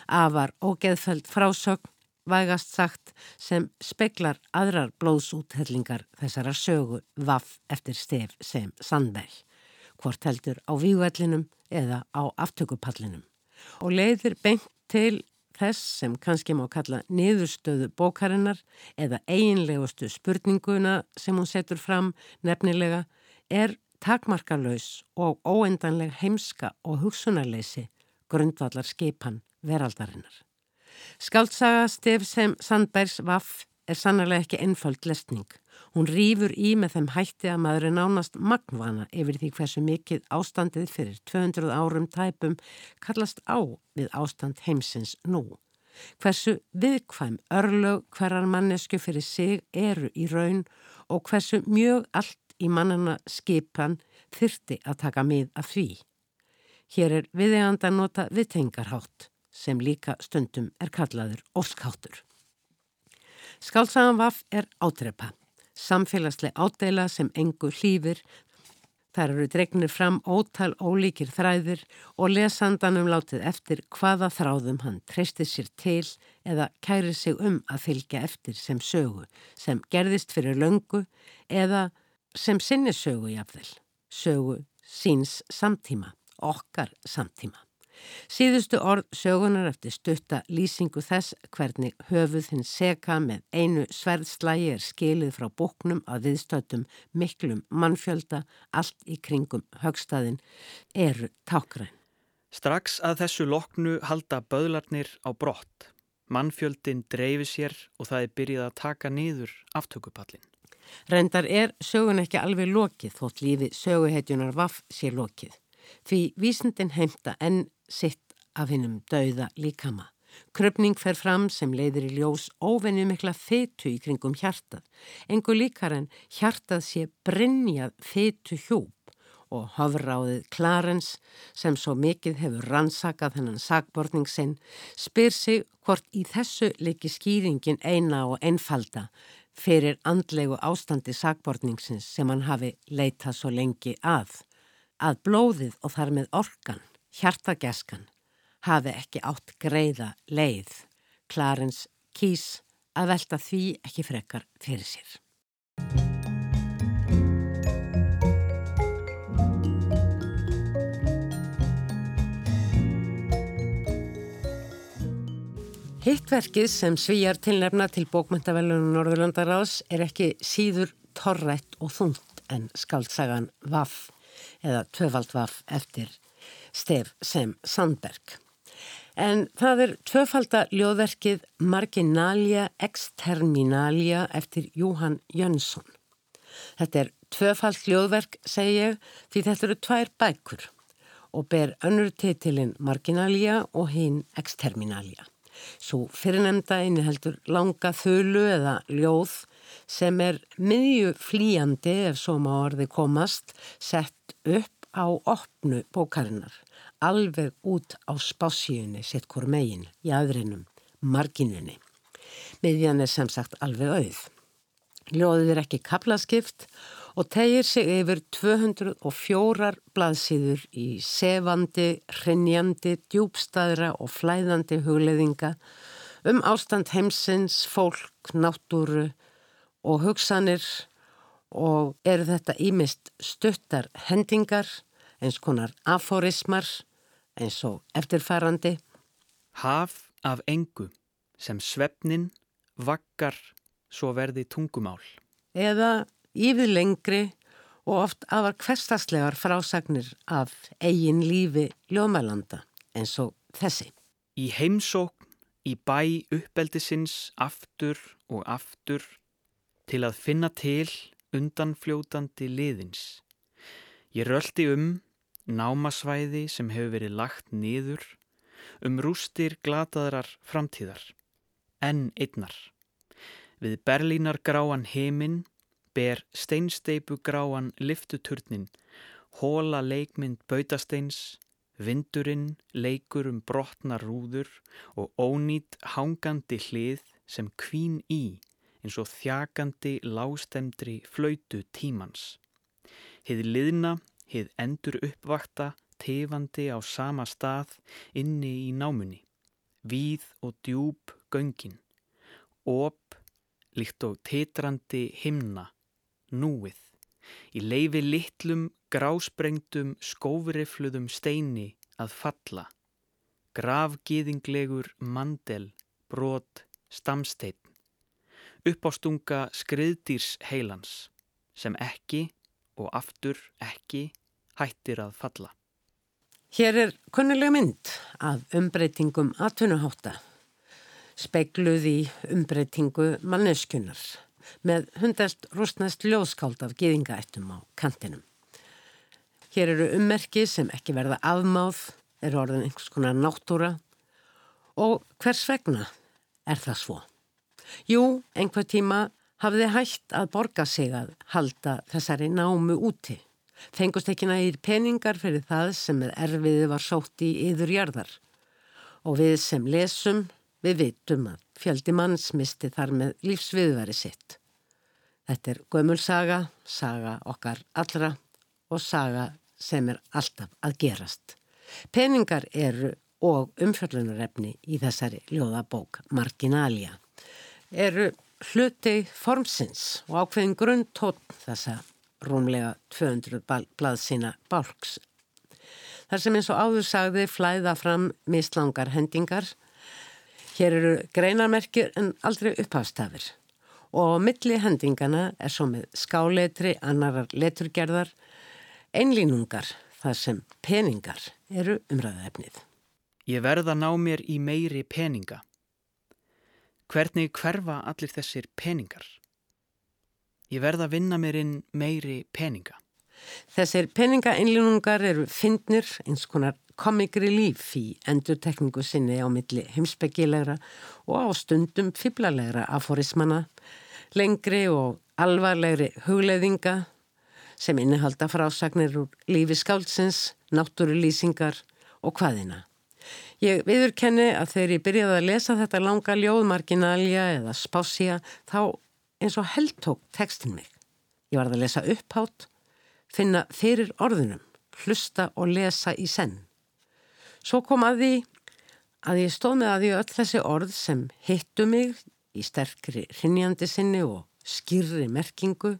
Afar ógeðfæld frásögn vægast sagt sem speklar aðrar blóðsúthellingar þessara sögu vaff eftir stef sem Sandberg, hvort heldur á výgvellinum eða á aftökupallinum og leiðir beint til þess sem kannski má kalla niðurstöðu bókarinnar eða eiginlegustu spurninguna sem hún setur fram nefnilega er takmarkalauðs og óendanleg heimska og hugsunarleysi grundvallar skipan veraldarinnar. Skaldsaga Stef sem Sandbergs vaff er sannarlega ekki ennföld lesning. Hún rýfur í með þeim hætti að maður er nánast magnvana yfir því hversu mikið ástandið fyrir 200 árum tæpum kallast á við ástand heimsins nú. Hversu viðkvæm örlög hverjar mannesku fyrir sig eru í raun og hversu mjög allt í mannana skipan þyrti að taka mið af því. Hér er viðegand að nota viðtengarhátt sem líka stundum er kallaður óskáttur. Skálsagan vaff er átrepa, samfélagsleg átdeila sem engu hlýfir Þar eru dregnir fram ótal ólíkir þræðir og lesandanum látið eftir hvaða þráðum hann treystir sér til eða kæri sig um að fylgja eftir sem sögu, sem gerðist fyrir löngu eða sem sinni sögu jafnvel, sögu síns samtíma, okkar samtíma. Síðustu orð sögunar eftir stutta lýsingu þess hvernig höfuð hinn seka með einu sverðslægi er skilið frá bóknum að viðstöldum miklum mannfjölda allt í kringum högstaðin eru tákræn. Strax að þessu loknu halda böðlarnir á brott. Mannfjöldin dreifi sér og það er byrjað að taka niður aftökupallin. Reyndar er sögun ekki alveg lokið þótt lífi söguhetjunar vaff sé lokið. Því vísindin heimta enn sitt af hinnum dauða líkama. Kröpning fer fram sem leiðir í ljós óvenju mikla fetu í kringum hjartað. Engu líkar en hjartað sé brinnjað fetu hjúp og hofráðið Clarence sem svo mikið hefur rannsakað hennan sagbortning sinn spyr sig hvort í þessu leiki skýringin eina og einfalda fyrir andlegu ástandi sagbortningsins sem hann hafi leitað svo lengi að. Að blóðið og þar með orkan hjartageskan hafi ekki átt greiða leið. Clarence kýs að velta því ekki frekar fyrir sér. Hittverkið sem svíjar tilnefna til bókmyndavelunum Norðurlandaráðs er ekki síður torrætt og þungt en skaldsagan Vaff eða Tvöfald Vaff eftir stef sem Sandberg. En það er tvöfalda ljóðverkið Marginalia Exterminalia eftir Jóhann Jönsson. Þetta er tvöfald ljóðverk, segi ég, því þetta eru tvær bækur og ber önnur titilinn Marginalia og hinn Exterminalia. Svo fyrirnemda inni heldur langa þölu eða ljóð sem er miðju flíjandi ef svo má orði komast sett upp á opnu bókarinnar, alveg út á spásíunni sitt hvort megin, í aðrinum, marginunni. Miðjan er sem sagt alveg auð. Ljóðið er ekki kaplaskipt og tegir sig yfir 204 blaðsýður í sefandi, hrinnjandi, djúbstæðra og flæðandi hugleðinga um ástand heimsins, fólk, náttúru og hugsanir og eru þetta ímist stuttar hendingar, eins konar aforismar, eins og eftirfærandi. Haf af engu sem svefnin vakkar svo verði tungumál. Eða yfir lengri og oft afar hverstaslegar frásagnir af eigin lífi ljóðmælanda eins og þessi. Í heimsókn, í bæ uppeldisins aftur og aftur til að finna til undanfljótandi liðins. Ég röldi um námasvæði sem hefur verið lagt niður, um rústir glataðrar framtíðar. En einnar. Við Berlínar gráan heiminn ber steinsteipu gráan liftuturnin, hóla leikmynd bautasteins, vindurinn leikur um brotnar rúður og ónýtt hangandi hlið sem kvín í eins og þjakandi lágstemdri flautu tímans. Hið liðna, hið endur uppvakta, tefandi á sama stað inni í námunni. Víð og djúb göngin. Óp, líkt og titrandi himna, núið. Í leifi litlum, grásprengtum, skófrifluðum steini að falla. Gravgiðinglegur mandel, brot, stamsteinn uppástunga skriðdýrs heilans sem ekki og aftur ekki hættir að falla. Hér er kunnulega mynd af umbreytingum atvinnuháta, speikluð í umbreytingu manneskunar með hundast rústnæst ljóskáld af gýðingaættum á kantinum. Hér eru ummerki sem ekki verða afmáð, eru orðin einhvers konar náttúra og hvers vegna er það svo? Jú, einhver tíma hafði hægt að borga sig að halda þessari námu úti. Fengust ekki nægir peningar fyrir það sem með erfiði var sótt í yðurjarðar. Og við sem lesum, við vitum að fjöldi manns misti þar með lífsviðveri sitt. Þetta er gömulsaga, saga okkar allra og saga sem er alltaf að gerast. Peningar eru og umfjöllunarefni í þessari ljóðabók Marginalia eru hluti formsins og ákveðin grundtótt þessa rúmlega 200 blaðsina bálks. Þar sem eins og áður sagði flæða fram mislangar hendingar. Hér eru greinarmerkir en aldrei upphafstafir og milli hendingana er svo með skáleitri, annarar leturgerðar, einlínungar þar sem peningar eru umræðaefnið. Ég verða ná mér í meiri peninga. Hvernig hverfa allir þessir peningar? Ég verða að vinna mér inn meiri peninga. Þessir peningaeinlínungar eru fyndnir eins konar komikri líf í endurtekningu sinni á milli heimsbyggilegra og á stundum fiblalegra aforismana, lengri og alvarlegri hugleðinga sem innihalda frásagnir úr lífi skáldsins, náttúrulýsingar og hvaðina. Ég viðurkenni að þegar ég byrjaði að lesa þetta langa ljóðmarginalja eða spásja þá eins og held tók tekstin mig. Ég varði að lesa upphátt, finna fyrir orðunum, hlusta og lesa í senn. Svo kom að því að ég stóð með að því öll þessi orð sem hittu mig í sterkri hrinnjandi sinni og skýrri merkingu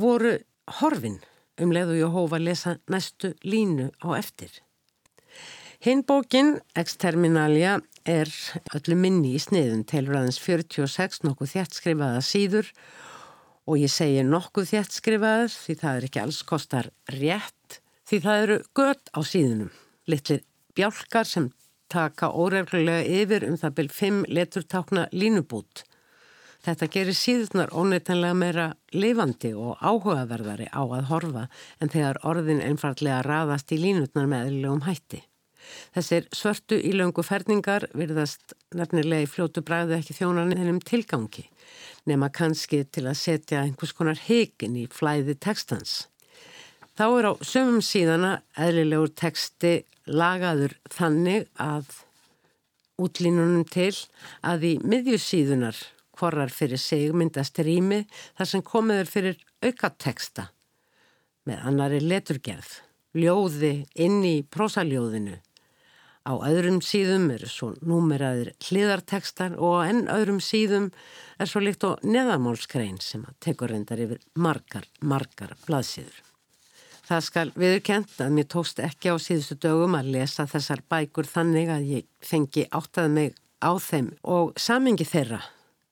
voru horfin um leið og ég hófa að lesa næstu línu á eftir. Hinn bókin, Exterminalia, er öllu minni í sniðun telur aðeins 46 nokkuð þjættskrifaða síður og ég segi nokkuð þjættskrifaður því það er ekki alls kostar rétt því það eru gött á síðunum. Littlir bjálkar sem taka óreflulega yfir um það byrj 5 leturtákna línubút. Þetta gerir síðunar óneitanlega meira lifandi og áhugaverðari á að horfa en þegar orðin einfallega raðast í línutnar með eðlilegum hætti. Þessir svörtu ílöngu ferningar virðast nefnilega í fljótu bræðu ekki þjónan ennum tilgangi nema kannski til að setja einhvers konar heikin í flæði tekstans. Þá er á sömum síðana eðlilegur teksti lagaður þannig að útlínunum til að í miðjusíðunar hvorar fyrir sig myndast rými þar sem komiður fyrir auka teksta með annari leturgerð, ljóði inn í prósaljóðinu Á öðrum síðum eru svo númeraðir hliðartekstar og enn öðrum síðum er svo líkt og neðamálskrein sem tekur reyndar yfir margar, margar blaðsíður. Það skal viðurkent að mér tókst ekki á síðustu dögum að lesa þessar bækur þannig að ég fengi áttaði mig á þeim og samingi þeirra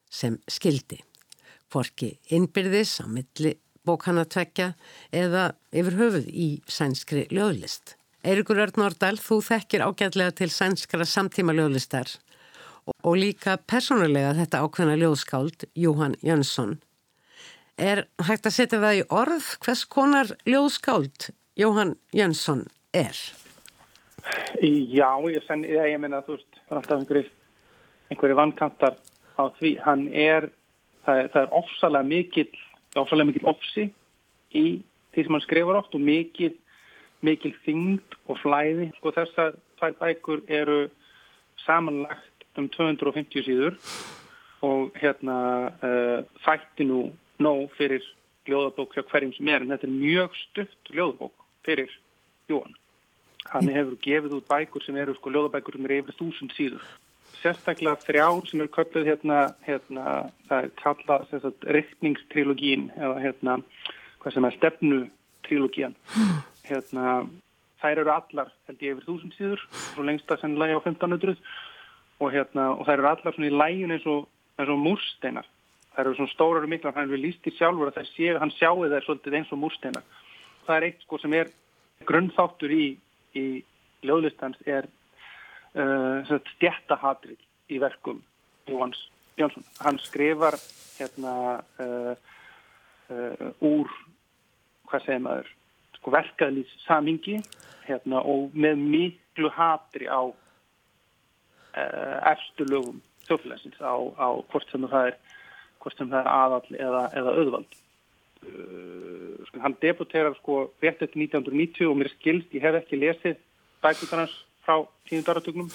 sem skildi. Forki innbyrðis á milli bókana tvekja eða yfir höfuð í sænskri löðlist. Eirikur Örn Nordal, þú þekkir ágætlega til sænskara samtíma ljóðlistar og, líka personulega þetta ákveðna ljóðskáld, Jóhann Jönsson. Er hægt að setja það í orð hvers konar ljóðskáld Jóhann Jönsson er? Já, ég, sen, ég, ég minna að þú veist, alltaf einhverju, einhverju vankantar á því. Hann er, það er, er ofsalega mikil, ofsalega mikil ofsi í því sem hann skrifur oft og mikil mikil þyngd og flæði og þessar tvær bækur eru samanlagt um 250 síður og hérna uh, þætti nú nóg fyrir ljóðabók hjá hverjum sem er en þetta er mjög stutt ljóðabók fyrir Jóhann. Hann hefur gefið út bækur sem eru sko ljóðabækur sem eru yfir þúsund síður. Sérstaklega þrjár sem eru kallið hérna, hérna það er kallað riktningstrilogín eða hérna hvað sem er stefnutrilogían hérna, þær eru allar held ég yfir þúsund síður svo lengsta sennilega á 1500 og, hérna, og þær eru allar svona í lægin eins og, og múrsteinar. Þær eru svona stórar og mikla hann er líst í sjálfur að sé, hann sjáu þær svolítið eins og múrsteinar. Það er eitt sko sem er grunnþáttur í, í ljóðlistans er uh, stjættahatrið í verkum Jóhans Jónsson hann skrifar hérna uh, uh, úr hvað segir maður sko verkaðlýs samingi hérna, og með miklu hatri á uh, efstu lögum þjóflæsins á, á hvort sem það er, er aðall eða, eða auðvald. Uh, sko, hann debuterar sko rétt eftir 1990 og mér skilst, ég hef ekki lesið bækutarnas frá tíundarartögnum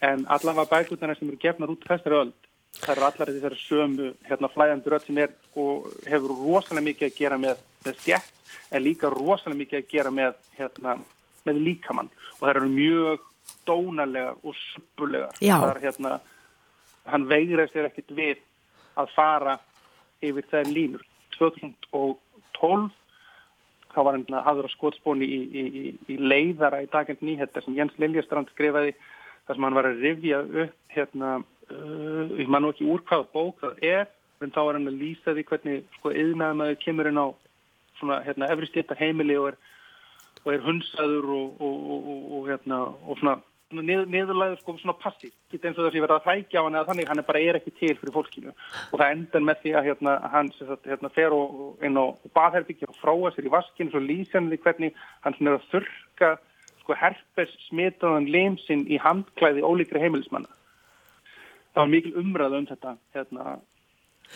en allavega bækutarnas sem eru gefnar út þessari öll það eru allar þessari sömu hérna flæðandur öll sem er og hefur rosalega mikið að gera með stjætt en líka rosalega mikið að gera með, hérna, með líkamann og það eru mjög dónarlegar og suppulegar. Já. Hérna, hann veigraði sér ekkit við að fara yfir þær línur. 2012 þá var hann aðra skotspóni í, í, í, í leiðara í daginn nýhettar sem Jens Liljastrand skrifaði þar sem hann var að rifja upp hérna, uh, ég man ekki úr hvaða bók það er, en þá var hann að lýsa því hvernig sko yðnaðum kemur inn á svona hérna efri stjættar heimili og er, og er hunsaður og, og, og, hérna svona niður, niðurlæður sko svona passív, ekki eins og þess að ég verða að hrækja á hann eða þannig, hann er bara er ekki til fyrir fólkinu. Og það endar með því að hérna, hann sagt, hérna, fer inn á baðherbyggja og fráa sér í vaskinu hann því hvernig hann er að þurka sko herpes smitaðan limsinn í handklæði ólíkri heimilismanna. Það var mikil umræð um þetta hérna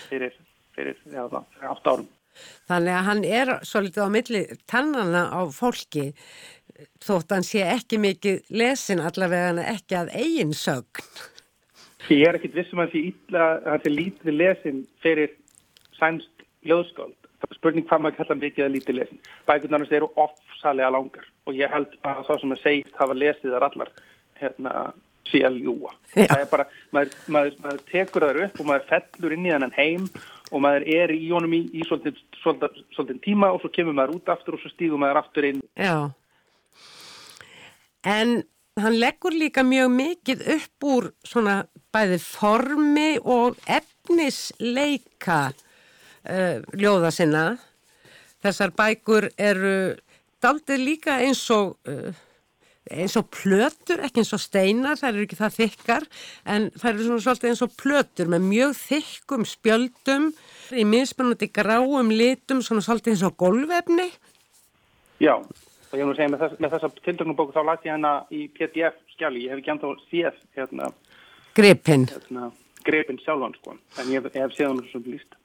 fyrir, fyrir átt árum Þannig að hann er svolítið á milli tannana á fólki þótt hann sé ekki mikið lesin allavega ekki að eigin sögn. Ég er ekkit vissum að það sé lítið lesin fyrir sænst ljóðskáld. Það er spurning hvað maður kalla mikið að lítið lesin. Bækurnarnast eru ofsalega langar og ég held að þá sem að segist hafa lesið þar allar hérna sé að ljúa. Það er bara, maður, maður, maður tekur þar upp og maður fellur inn í þennan heim og maður er í honum í, í svolítið, svolítið, svolítið tíma og svo kemur maður út aftur og svo stígur maður aftur inn. Já. En hann leggur líka mjög mikið upp úr svona bæði formi og efnisleika uh, ljóða sinna. Þessar bækur eru daldið líka eins og, uh, eins og plötur, ekki eins og steinar, það eru ekki það þykkar, en það eru svona svolítið eins og plötur með mjög þykkum spjöldum í mismunandi gráum litum, svona svolítið eins og golvefni. Já og ég vil segja með, þess, með þessa tildögnum bóku þá lati ég hana í PDF skjali, ég hef ekki enda séð hérna, Gripin hérna, Gripin sjálfan sko, en ég hef, ég hef séð hann sem líst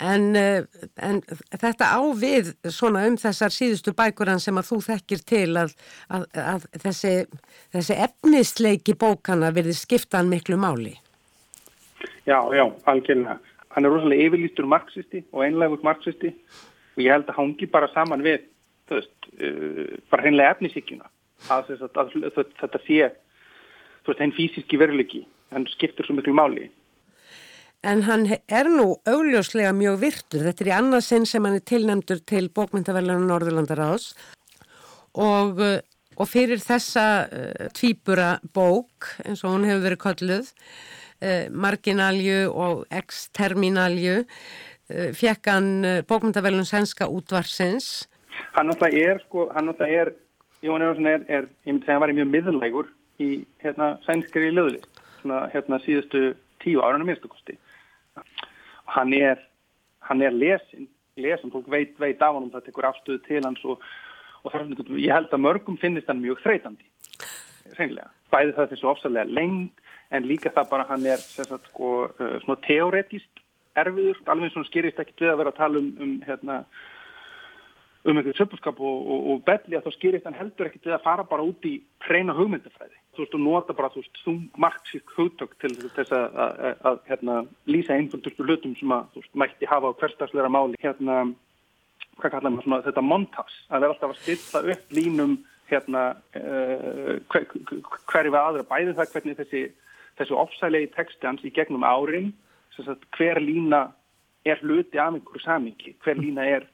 en, eh, en þetta á við svona um þessar síðustu bækuran sem að þú þekkir til að, að, að þessi, þessi efnisleiki bókana verði skiptaðan miklu máli. Já, já, algjörlega. Hann er rosalega yfirlýstur marxisti og einlegur marxisti og ég held að hann ekki bara saman við þú veist, uh, bara hreinlega efnisíkjuna þetta sé þú veist, henn fysiski veruleiki hann skiptur svo miklu máli En hann er nú augljóslega mjög virtur, þetta er í annað sinn sem hann er tilnæmdur til bókmyndavellunar Norðurlandaráðs. Og, uh, og fyrir þessa uh, tvíbura bók eins og hún hefur verið kolluð uh, marginalju og exterminalju uh, fekk hann bókmyndavellun sænska útvarsins Hann náttúrulega er, sko, hann náttúrulega er, Jón Einarsson er, er, ég myndi segja að hann var mjög miðlægur í, hérna, sænskri löðli, svona, hérna, síðustu tíu ára minnstakosti. Hann er, hann er lesin, lesin, fólk veit, veit af hann, það tekur afstöðu til hans og, og það, ég held að mörgum finnist hann mjög þreytandi, reynilega. Bæði það þessu ofsalega lengt, en líka það bara hann er, sérstaklega, sko, uh, svona teoretist erfiður, alveg svona skýrist ekki við að vera að tala um, um hérna, um einhverju söpurskap og, og, og belli að þá skýrist hann heldur ekkert við að fara bara út í hreina hugmyndafræði. Þú veist, þú nota bara, þú veist, þú marxísk hugtök til þess að, að, að hérna, lýsa einföldustu hlutum sem að, þú veist, mætti hafa á hverstagsleira máli. Hérna, hvað kallar maður svona, þetta montas, að vera alltaf að stilla upp línum, hérna, uh, hver, hverju við aðra, bæði það hvernig þessi, þessu ofsælegi texti hans í gegnum árin, hver lína er hluti af einhverju samingi, hver lína er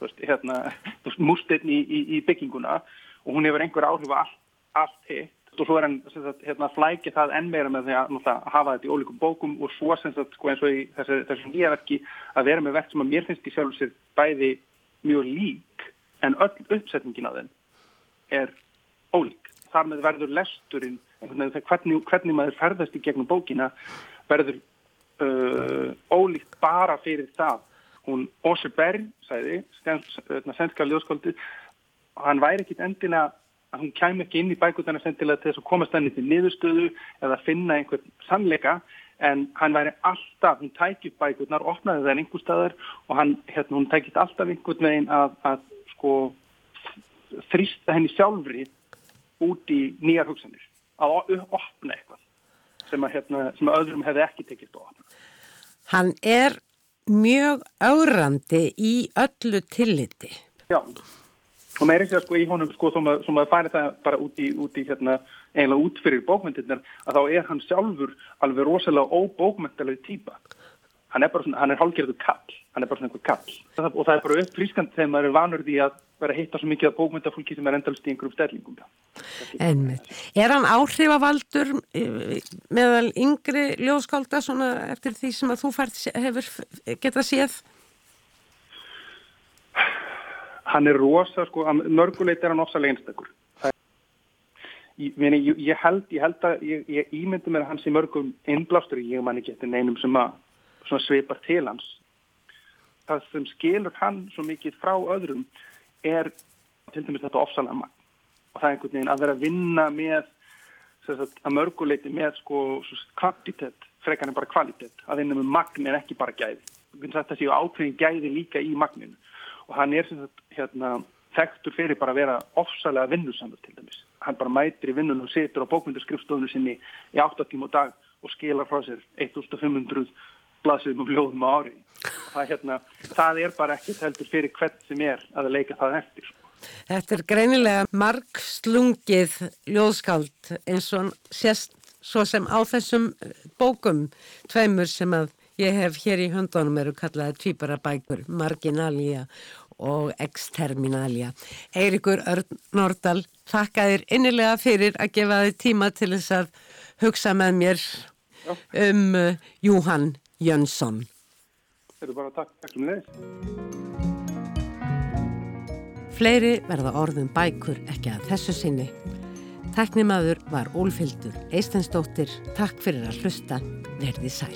veist, hérna, músteinn í, í, í bygginguna og hún hefur einhver áhrif að allt, allt hitt og svo er hann hérna, flækið það enn meira með því að hafa þetta í ólíkum bókum og svo sagt, sko, eins og í þessu, þessu nýja verki að vera með verk sem að mér finnst í sjálf sér bæði mjög lík en öll uppsetningin á þenn er ólík. Þar með verður lesturinn, hvernig, hvernig maður ferðast í gegnum bókina verður uh, ólíkt bara fyrir það hún Ósir Berg, sæði, sænska ljóskóldi, og hann væri ekkit endilega að hún kæm ekki inn í bækutana sendilega til þess að komast henni til niðurstöðu eða finna einhvern sannleika en hann væri alltaf, hún tækir bækutnar, opnaði það einhver staðar og hann, hérna, hún tækir alltaf einhvern veginn að, að sko þrýsta henni sjálfri út í nýjar hugsanir, að opna eitthvað sem að, hérna, sem að öðrum hefði ekki tekist að opna. Hann er mjög ágrandi í öllu tilliti. Já, og með er ekki að sko í honum sko þó maður, maður færi það bara út í, út í hérna, eiginlega út fyrir bókmyndirnar að þá er hann sjálfur alveg rosalega óbókmyndalega týpa. Hann er bara svona, hann er hálfgerðu kall, hann er bara svona einhver kall. Og það er bara uppfrískand þegar maður er vanur því að vera að hitta svo mikið af bókmyndafólki sem er endalst í einhverjum stellingum. En er hann áhrifavaldur eh, meðal yngri ljóskálda svona eftir því sem að þú fært hefur getað séð? Hann er rosa, sko, mörguleit er hann ofsalega einstakur. Ég, ég, held, ég held að, ég, ég ímyndi mér að hans í mörgum innblástur, ég man ekki eftir neinum sem að svipar til hans. Það sem skilur hann svo mikið frá öðrum er til dæmis þetta ofsalega magn. Og það er einhvern veginn að vera að vinna með sagt, að mörguleiti með sko kvantitet, frekar en bara kvalitet. Að vinna með magn en ekki bara gæði. Þetta séu ákveðin gæði líka í magninu. Og hann er sagt, hérna, þekktur fyrir bara að vera ofsalega vinnusamur til dæmis. Hann bara mætir í vinnun og setur á bókmyndaskrifstofnu sinni í 8 tíma og dag og skilar frá sér 1500 blaðsum og ljóðum á ári það, hérna, það er bara ekkert heldur fyrir hvert sem er að leika það eftir. Þetta er greinilega marg slungið ljóðskáld eins og sérst svo sem á þessum eh, bókum tveimur sem að ég hef hér í höndunum eru kallaði tvíbara bækur Marginalia og Exterminalia Eirikur Örn Nordal þakka þér innilega fyrir að gefa þið tíma til þess að hugsa með mér um uh, Júhann Jönsson. Þetta er bara takk, takk sem leðis. Fleiri verða orðum bækur ekki að þessu sinni. Teknimaður var Úlfildur Eistensdóttir. Takk fyrir að hlusta. Verði sæl.